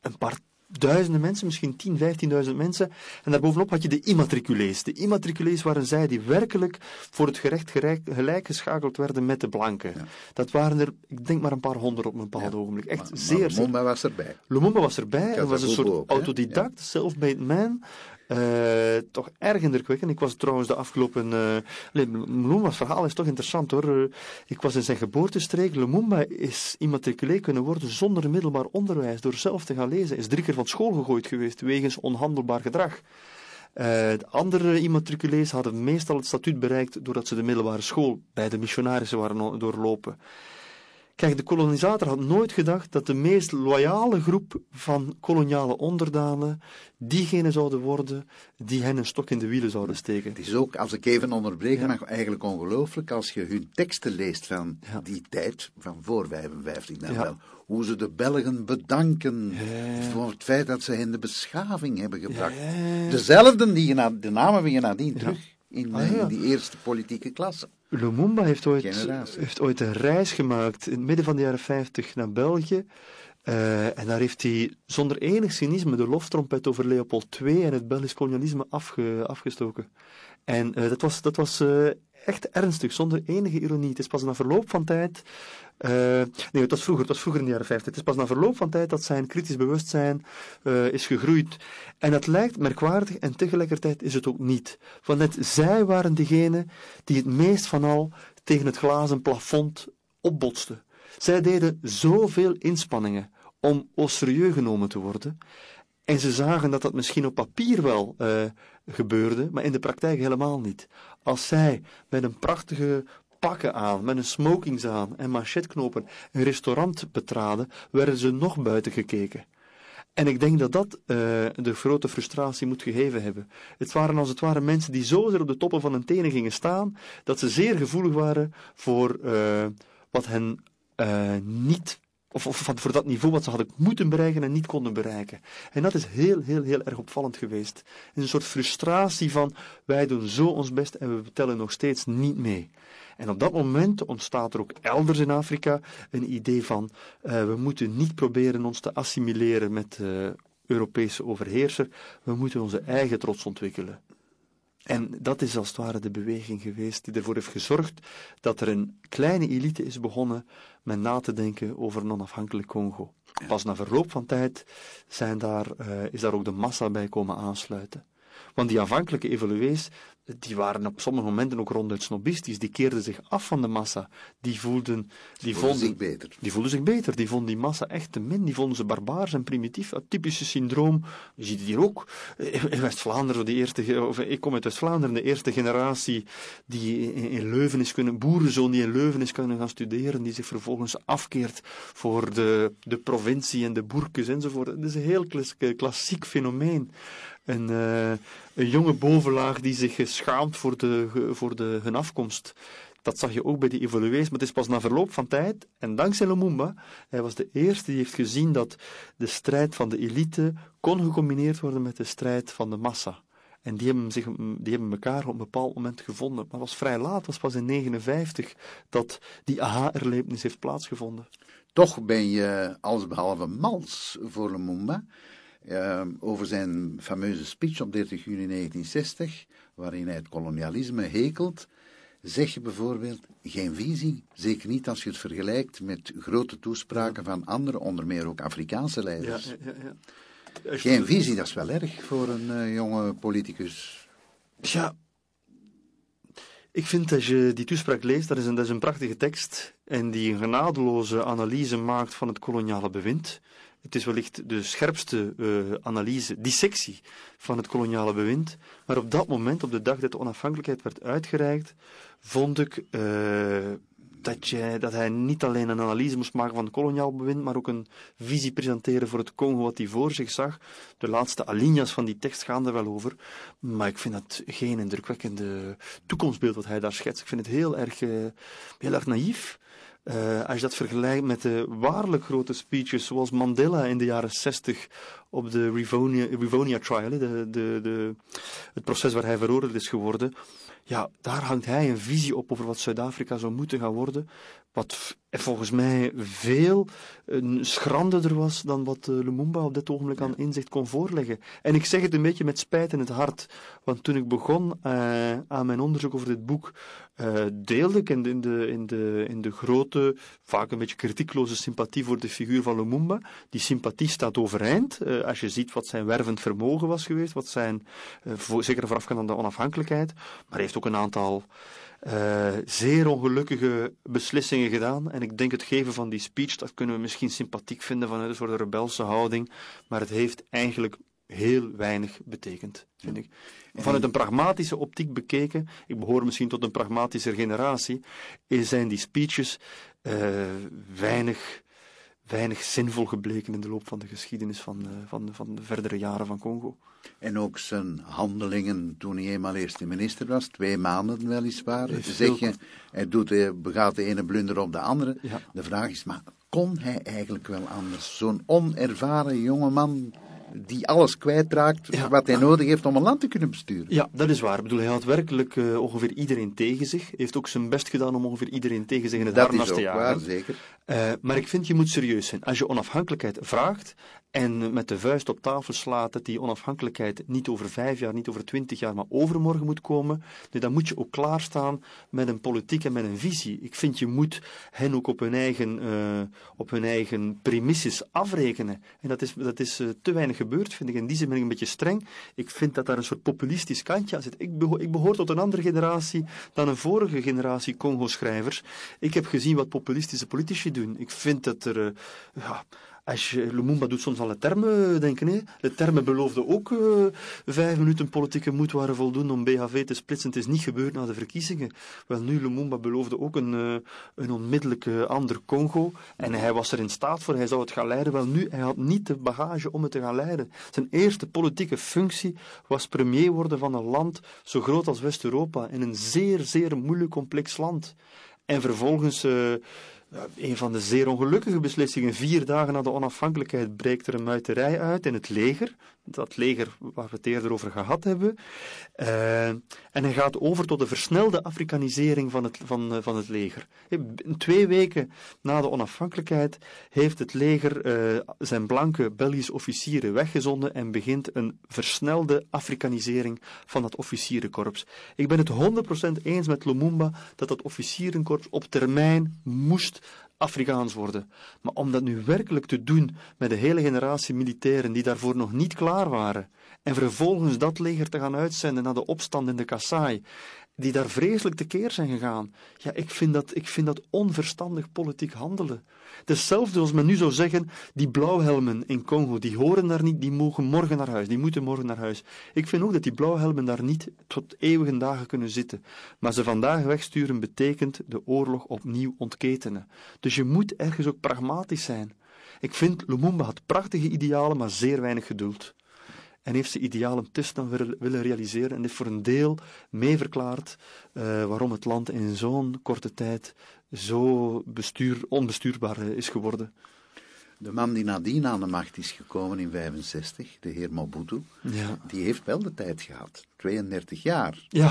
C: een paar duizenden mensen, misschien 10, 15.000 mensen. En daarbovenop had je de immatriculees. De immatriculees waren zij die werkelijk voor het gerecht gelijk, geschakeld werden met de blanken. Dat waren er, ik denk maar een paar honderd op een bepaald ogenblik. Echt
B: maar,
C: zeer...
B: Lumumba was erbij.
C: Lumumba was erbij. Hij was een soort autodidact, self-made man. Uh, toch erg indrukwekkend. Ik was trouwens de afgelopen. Uh, Lumumba's verhaal is toch interessant hoor. Uh, ik was in zijn geboortestreek. Lumumba is immatriculé kunnen worden zonder middelbaar onderwijs, door zelf te gaan lezen. Is drie keer van school gegooid geweest wegens onhandelbaar gedrag. de andere immatriculees hadden meestal het statuut bereikt doordat ze de middelbare school bij de missionarissen waren doorlopen. Kijk, de kolonisator had nooit gedacht dat de meest loyale groep van koloniale onderdanen diegenen zouden worden die hen een stok in de wielen zouden steken.
B: Het is ook, als ik even onderbreken mag, eigenlijk ongelooflijk als je hun teksten leest van die tijd, van voor 55 dan wel. Hoe ze de Belgen bedanken voor het feit dat ze hen de beschaving hebben gebracht. Dezelfde die je de namen van je nadien terug in, ah, in die eerste politieke klasse.
C: Lumumba heeft ooit, heeft ooit een reis gemaakt in het midden van de jaren 50 naar België. Uh, en daar heeft hij zonder enig cynisme de loftrompet over Leopold II en het Belgisch kolonialisme afge, afgestoken. En uh, dat was, dat was uh, echt ernstig, zonder enige ironie. Het is pas na verloop van tijd uh, nee, het was vroeger, het vroeger in de jaren 50. Het is pas na verloop van tijd dat zijn kritisch bewustzijn uh, is gegroeid. En dat lijkt merkwaardig en tegelijkertijd is het ook niet. Want net zij waren degene die het meest van al tegen het glazen plafond opbotsten. Zij deden zoveel inspanningen om au serieus genomen te worden. En ze zagen dat dat misschien op papier wel uh, gebeurde, maar in de praktijk helemaal niet. Als zij met een prachtige pakken aan, met een smokings aan en machetknopen een restaurant betraden, werden ze nog buiten gekeken. En ik denk dat dat uh, de grote frustratie moet gegeven hebben. Het waren als het ware mensen die zo zeer op de toppen van hun tenen gingen staan, dat ze zeer gevoelig waren voor uh, wat hen uh, niet of, of voor dat niveau wat ze hadden moeten bereiken en niet konden bereiken. En dat is heel, heel, heel erg opvallend geweest. Een soort frustratie van wij doen zo ons best en we tellen nog steeds niet mee. En op dat moment ontstaat er ook elders in Afrika een idee van uh, we moeten niet proberen ons te assimileren met de Europese overheerser, we moeten onze eigen trots ontwikkelen. En dat is als het ware de beweging geweest die ervoor heeft gezorgd dat er een kleine elite is begonnen met na te denken over een onafhankelijk Congo. Pas na verloop van tijd zijn daar, uh, is daar ook de massa bij komen aansluiten. Want die aanvankelijke evoluees, die waren op sommige momenten ook ronduit snobistisch. Die keerden zich af van de massa. Die voelden, die vonden
B: zich beter.
C: Die voelden zich beter. Die vonden die massa echt te min. Die vonden ze barbaars en primitief. Het typische syndroom. Je ziet het hier ook. In West-Vlaanderen, de eerste, of ik kom uit West-Vlaanderen, de eerste generatie die in Leuven is kunnen, boerenzoon die in Leuven is kunnen gaan studeren, die zich vervolgens afkeert voor de, de provincie en de boerkes enzovoort. Dat is een heel klassiek fenomeen een, uh, een jonge bovenlaag die zich schaamt voor, de, voor de, hun afkomst. Dat zag je ook bij die evoluees, maar het is pas na verloop van tijd, en dankzij Lumumba, hij was de eerste die heeft gezien dat de strijd van de elite kon gecombineerd worden met de strijd van de massa. En die hebben, zich, die hebben elkaar op een bepaald moment gevonden. Maar het was vrij laat, het was pas in 1959 dat die aha-erlevenis heeft plaatsgevonden.
B: Toch ben je allesbehalve mals voor Lumumba. Uh, over zijn fameuze speech op 30 juni 1960, waarin hij het kolonialisme hekelt, zeg je bijvoorbeeld geen visie, zeker niet als je het vergelijkt met grote toespraken van andere, onder meer ook Afrikaanse leiders. Ja, ja, ja. Geen visie, dat is wel erg voor een uh, jonge politicus.
C: Ja, ik vind dat je die toespraak leest, dat is een, dat is een prachtige tekst en die een genadeloze analyse maakt van het koloniale bewind. Het is wellicht de scherpste uh, analyse, dissectie van het koloniale bewind. Maar op dat moment, op de dag dat de onafhankelijkheid werd uitgereikt, vond ik uh, dat, jij, dat hij niet alleen een analyse moest maken van het koloniaal bewind, maar ook een visie presenteren voor het Congo wat hij voor zich zag. De laatste alinea's van die tekst gaan er wel over. Maar ik vind dat geen indrukwekkende toekomstbeeld wat hij daar schetst. Ik vind het heel erg, uh, heel erg naïef. Uh, als je dat vergelijkt met de waarlijk grote speeches zoals Mandela in de jaren 60 op de Rivonia, Rivonia trial, de, de, de, het proces waar hij veroordeeld is geworden, ja, daar hangt hij een visie op over wat Zuid-Afrika zou moeten gaan worden, wat volgens mij veel schranderder was dan wat uh, Lumumba op dit ogenblik aan inzicht kon voorleggen. En ik zeg het een beetje met spijt in het hart, want toen ik begon uh, aan mijn onderzoek over dit boek, uh, deelde ik in de, in, de, in, de, in de grote, vaak een beetje kritiekloze sympathie voor de figuur van Lumumba. Die sympathie staat overeind, als je ziet wat zijn wervend vermogen was geweest, wat zijn, voor, zeker voorafgaand aan de onafhankelijkheid, maar hij heeft ook een aantal uh, zeer ongelukkige beslissingen gedaan. En ik denk het geven van die speech, dat kunnen we misschien sympathiek vinden vanuit een soort rebelse houding. Maar het heeft eigenlijk heel weinig betekend, vind ik. Vanuit een pragmatische optiek bekeken, ik behoor misschien tot een pragmatische generatie, zijn die speeches uh, weinig, weinig zinvol gebleken in de loop van de geschiedenis van, uh, van, van de verdere jaren van Congo.
B: En ook zijn handelingen toen hij eenmaal eerste minister was, twee maanden weliswaar. Zeg je, hij doet, begaat de ene blunder op de andere. De vraag is, maar kon hij eigenlijk wel anders? Zo'n onervaren jongeman die alles kwijtraakt wat hij nodig heeft om een land te kunnen besturen.
C: Ja, dat is waar. Ik bedoel, hij had werkelijk uh, ongeveer iedereen tegen zich. heeft ook zijn best gedaan om ongeveer iedereen tegen zich in het harnas te jagen.
B: Dat is ook waar, zeker.
C: Uh, maar ik vind, je moet serieus zijn. Als je onafhankelijkheid vraagt en met de vuist op tafel slaat dat die onafhankelijkheid niet over vijf jaar, niet over twintig jaar, maar overmorgen moet komen, dan moet je ook klaarstaan met een politiek en met een visie. Ik vind, je moet hen ook op hun eigen, uh, op hun eigen premisses afrekenen. En dat is, dat is uh, te weinig gebeurd, vind ik. In die zin een beetje streng. Ik vind dat daar een soort populistisch kantje aan zit. Ik, behoor, ik behoor tot een andere generatie dan een vorige generatie Congo-schrijvers. Ik heb gezien wat populistische politici doen. Ik vind dat er, uh, ja, als je, Lumumba doet soms aan de termen denken. Hè. De termen beloofde ook uh, vijf minuten politieke moed waren voldoende om BHV te splitsen. Het is niet gebeurd na de verkiezingen. Wel nu, Lumumba beloofde ook een, uh, een onmiddellijke ander Congo. En hij was er in staat voor, hij zou het gaan leiden. Wel nu, hij had niet de bagage om het te gaan leiden. Zijn eerste politieke functie was premier worden van een land zo groot als West-Europa. In een zeer, zeer moeilijk complex land. En vervolgens... Een van de zeer ongelukkige beslissingen. Vier dagen na de onafhankelijkheid breekt er een muiterij uit in het leger. Dat leger waar we het eerder over gehad hebben. Uh, en hij gaat over tot de versnelde Afrikanisering van het, van, uh, van het leger. Twee weken na de onafhankelijkheid heeft het leger uh, zijn blanke Belgische officieren weggezonden en begint een versnelde Afrikanisering van dat officierenkorps. Ik ben het 100% eens met Lumumba dat dat officierenkorps op termijn moest Afrikaans worden. Maar om dat nu werkelijk te doen met de hele generatie militairen die daarvoor nog niet klaar waren, en vervolgens dat leger te gaan uitzenden naar de opstand in de Kasaai, die daar vreselijk tekeer zijn gegaan. Ja, ik vind dat, ik vind dat onverstandig politiek handelen. Hetzelfde als men nu zou zeggen, die blauwhelmen in Congo, die horen daar niet, die mogen morgen naar huis, die moeten morgen naar huis. Ik vind ook dat die blauwhelmen daar niet tot eeuwige dagen kunnen zitten. Maar ze vandaag wegsturen betekent de oorlog opnieuw ontketenen. Dus je moet ergens ook pragmatisch zijn. Ik vind Lumumba had prachtige idealen, maar zeer weinig geduld en heeft ze idealen te snel willen realiseren en heeft voor een deel meeverklaard uh, waarom het land in zo'n korte tijd zo bestuur, onbestuurbaar eh, is geworden.
B: De man die nadien aan de macht is gekomen in 65, de heer Mobutu, ja. die heeft wel de tijd gehad. 32 jaar.
C: Ja.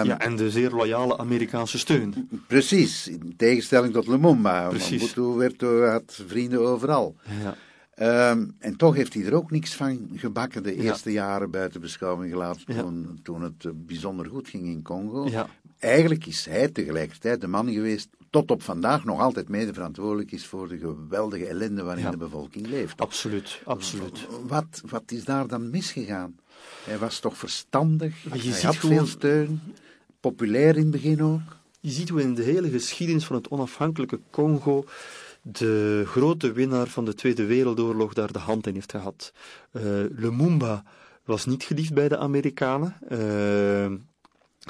C: Um, ja, en de zeer loyale Amerikaanse steun.
B: Precies, in tegenstelling tot Lumumba. Precies. Mobutu werd, had vrienden overal. Ja. Um, en toch heeft hij er ook niks van gebakken de eerste jaren buiten beschouwing gelaten toen, toen het eh, bijzonder goed ging in Congo. Ja. Eigenlijk is hij tegelijkertijd de man geweest tot op vandaag nog altijd mede verantwoordelijk is voor de geweldige ellende waarin de bevolking leeft.
C: Absoluut, absoluut.
B: Wat, wat is daar dan misgegaan? Hij was toch verstandig, hij had veel steun, populair in het begin ook.
C: Je ziet hoe in de hele geschiedenis van het onafhankelijke Congo de grote winnaar van de Tweede Wereldoorlog daar de hand in heeft gehad. Uh, Lumumba was niet geliefd bij de Amerikanen. Uh,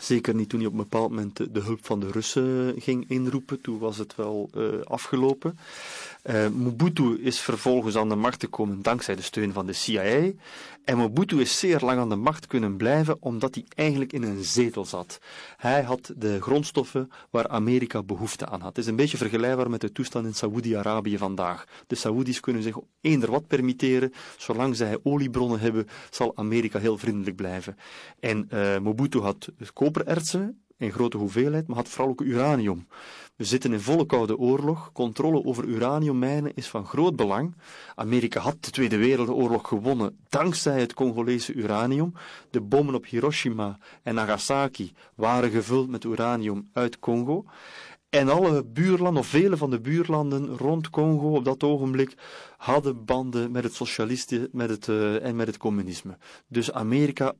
C: zeker niet toen hij op een bepaald moment de, hulp van de Russen ging inroepen. Toen was het wel uh, afgelopen. Uh, Mobutu is vervolgens aan de macht gekomen dankzij de steun van de CIA. En Mobutu is zeer lang aan de macht kunnen blijven omdat hij eigenlijk in een zetel zat. Hij had de grondstoffen waar Amerika behoefte aan had. Het is een beetje vergelijkbaar met de toestand in Saoedi-Arabië vandaag. De Saoedi's kunnen zich eender wat permitteren. Zolang zij oliebronnen hebben, zal Amerika heel vriendelijk blijven. En uh, Mobutu had koperertsen in grote hoeveelheid, maar had vooral ook uranium. We zitten in volle koude oorlog. Controle over uraniummijnen is van groot belang. Amerika had de Tweede Wereldoorlog gewonnen dankzij het Congolese uranium. De bommen op Hiroshima en Nagasaki waren gevuld met uranium uit Congo. En alle buurlanden, of vele van de buurlanden rond Congo op dat ogenblik, hadden banden met het socialisme met het, uh, en met het communisme. Dus Amerika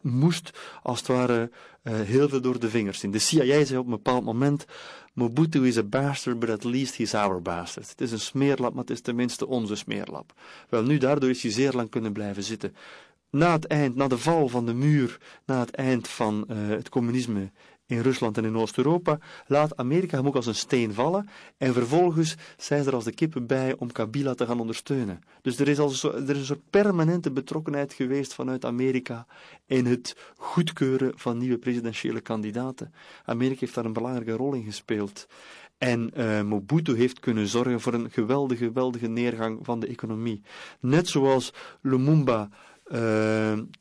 C: moest als het ware uh, heel veel door de vingers zien. De CIA zei op een bepaald moment: Mobutu is a bastard, but at least he's our bastard. Het is een smeerlap, maar het is tenminste onze smeerlap. Wel, nu daardoor is hij zeer lang kunnen blijven zitten. Na het eind, na de val van de muur, na het eind van uh, het communisme in Rusland en in Oost-Europa, laat Amerika hem ook als een steen vallen en vervolgens zijn ze er als de kippen bij om Kabila te gaan ondersteunen. Dus er is, al er is een soort permanente betrokkenheid geweest vanuit Amerika in het goedkeuren van nieuwe presidentiële kandidaten. Amerika heeft daar een belangrijke rol in gespeeld. En uh, Mobutu heeft kunnen zorgen voor een geweldige, geweldige neergang van de economie. Net zoals Lumumba uh,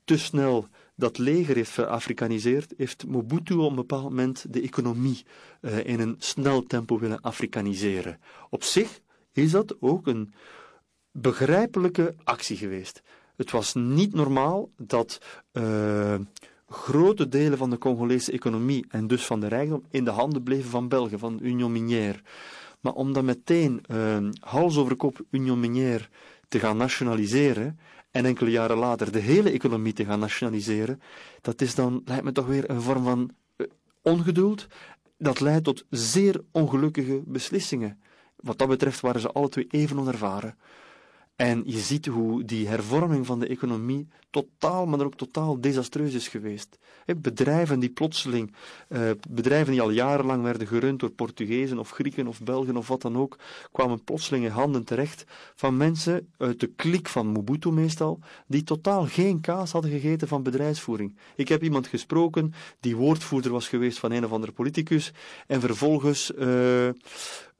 C: te snel dat leger heeft verafrikaniseerd, heeft Mobutu op een bepaald moment de economie uh, in een snel tempo willen afrikaniseren. Op zich is dat ook een begrijpelijke actie geweest. Het was niet normaal dat uh, grote delen van de Congolese economie en dus van de rijkdom in de handen bleven van België, van Union Minière. Maar om dan meteen uh, hals over kop Union Minière te gaan nationaliseren en enkele jaren later de hele economie te gaan nationaliseren, dat is dan, lijkt me toch weer een vorm van uh, ongeduld. Dat leidt tot zeer ongelukkige beslissingen. wat dat betreft waren ze alle twee even onervaren. En je ziet hoe die hervorming van de economie totaal, maar ook totaal desastreus is geweest. Bedrijven die plotseling, eh, bedrijven die al jarenlang werden gerund door Portugezen of Grieken of Belgen of wat dan ook, kwamen plotseling in handen terecht van mensen uit de klik van Mobutu meestal, die totaal geen kaas hadden gegeten van bedrijfsvoering. Ik heb iemand gesproken die woordvoerder was geweest van een of andere politicus en vervolgens uh,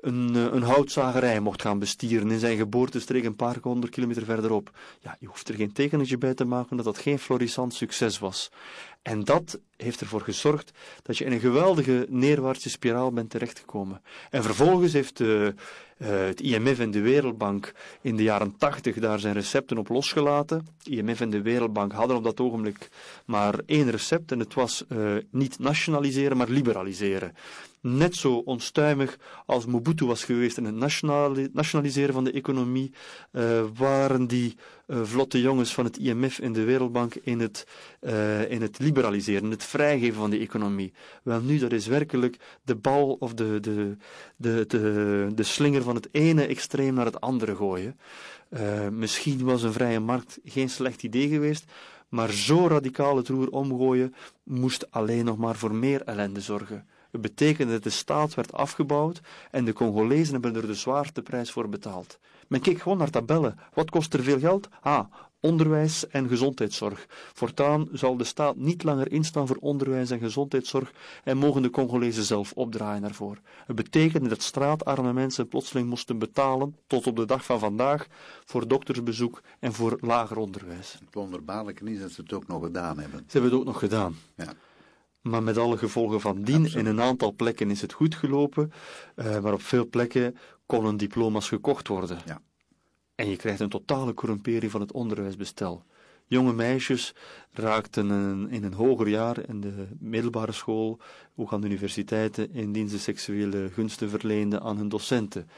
C: een, eh, een houtzagerij mocht gaan bestieren in zijn geboortestreek een paar honderd kilometer verderop. Ja, je hoeft er geen tekenetje bij te maken dat dat geen florissant succes was. En dat heeft ervoor gezorgd dat je in een geweldige neerwaartse spiraal bent terechtgekomen. En vervolgens heeft uh, uh, het IMF en de Wereldbank in de jaren tachtig daar zijn recepten op losgelaten. IMF en de Wereldbank hadden op dat ogenblik maar één recept en het was niet nationaliseren, maar liberaliseren net zo onstuimig als Mobutu was geweest in het nationaliseren van de economie, uh, waren die uh, vlotte jongens van het IMF en de Wereldbank in het, uh, in het liberaliseren, het vrijgeven van die economie. Wel nu, dat is werkelijk de bal of de, de, de, de, de slinger van het ene extreem naar het andere gooien. misschien was een vrije markt geen slecht idee geweest, maar zo radicaal het roer omgooien moest alleen nog maar voor meer ellende zorgen. Het betekende dat de staat werd afgebouwd en de Congolezen hebben er de zwaarte prijs voor betaald. Men keek gewoon naar tabellen. Wat kost er veel geld? Ah, onderwijs en gezondheidszorg. Voortaan zal de staat niet langer instaan voor onderwijs en gezondheidszorg en mogen de Congolezen zelf opdraaien daarvoor. Het betekende dat straatarme mensen plotseling moesten betalen, tot op de dag van vandaag, voor doktersbezoek en voor lager onderwijs.
B: Het wonderbaarlijke is dat ze het ook nog gedaan hebben.
C: Ze hebben het ook nog gedaan.
B: Ja
C: maar met alle gevolgen van dien. In een aantal plekken is het goed gelopen, uh, maar op veel plekken konden diploma's gekocht worden.
B: Ja.
C: En je krijgt een totale corrumpering van het onderwijsbestel. Jonge meisjes raakten in een hoger jaar in de middelbare school, ook aan de universiteiten, indien ze seksuele gunsten verleenden aan hun docenten.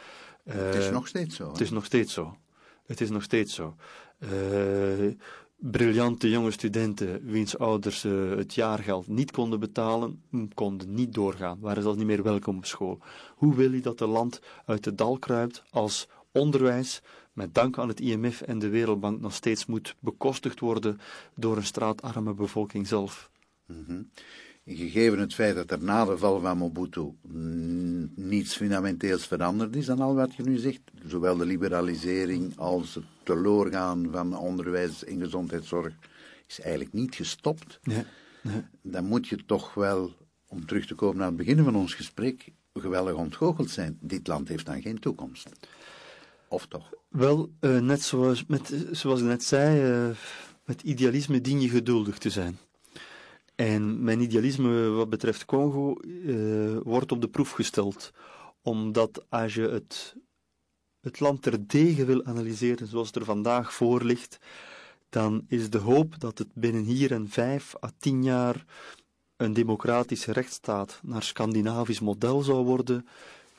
B: het is uh, nog steeds zo.
C: Het is nog steeds zo. Het is nog steeds zo. Uh, briljante jonge studenten, wiens ouders uh, het jaargeld niet konden betalen, konden niet doorgaan, waren zelfs niet meer welkom op school. Hoe wil je dat een land uit de dal kruipt als onderwijs, met dank aan het IMF en de Wereldbank, nog steeds moet bekostigd worden door een straatarme bevolking zelf?
B: -hmm. Gegeven het feit dat er na de val van Mobutu niets fundamenteels veranderd is dan al wat je nu zegt, zowel de liberalisering als het teloorgaan van onderwijs en gezondheidszorg is eigenlijk niet gestopt,
C: nee, nee.
B: dan moet je toch wel, om terug te komen naar het begin van ons gesprek, geweldig ontgoocheld zijn. Dit land heeft dan geen toekomst. Of toch?
C: Wel, uh, net zoals, met, zoals ik net zei, uh, met idealisme dien je geduldig te zijn. En mijn idealisme wat betreft Congo uh, wordt op de proef gesteld. Omdat als je het, het land terdege wil analyseren zoals het er vandaag voor ligt, dan is de hoop dat het binnen hier en vijf à tien jaar een democratische rechtsstaat naar Scandinavisch model zou worden,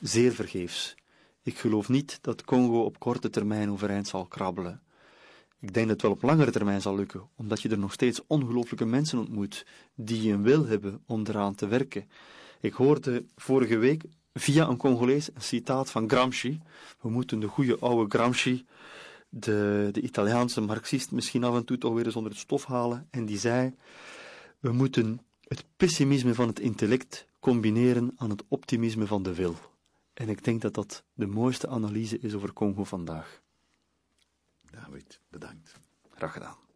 C: zeer vergeefs. Ik geloof niet dat Congo op korte termijn overeind zal krabbelen. Ik denk dat het wel op langere termijn zal lukken, omdat je er nog steeds ongelooflijke mensen ontmoet die een wil hebben om eraan te werken. Ik hoorde vorige week via een Congolees een citaat van Gramsci. We moeten de goede oude Gramsci, de, de Italiaanse marxist, misschien af en toe toch weer eens onder het stof halen. En die zei: We moeten het pessimisme van het intellect combineren aan het optimisme van de wil. En ik denk dat dat de mooiste analyse is over Congo vandaag.
B: David, bedankt.
C: Graag gedaan.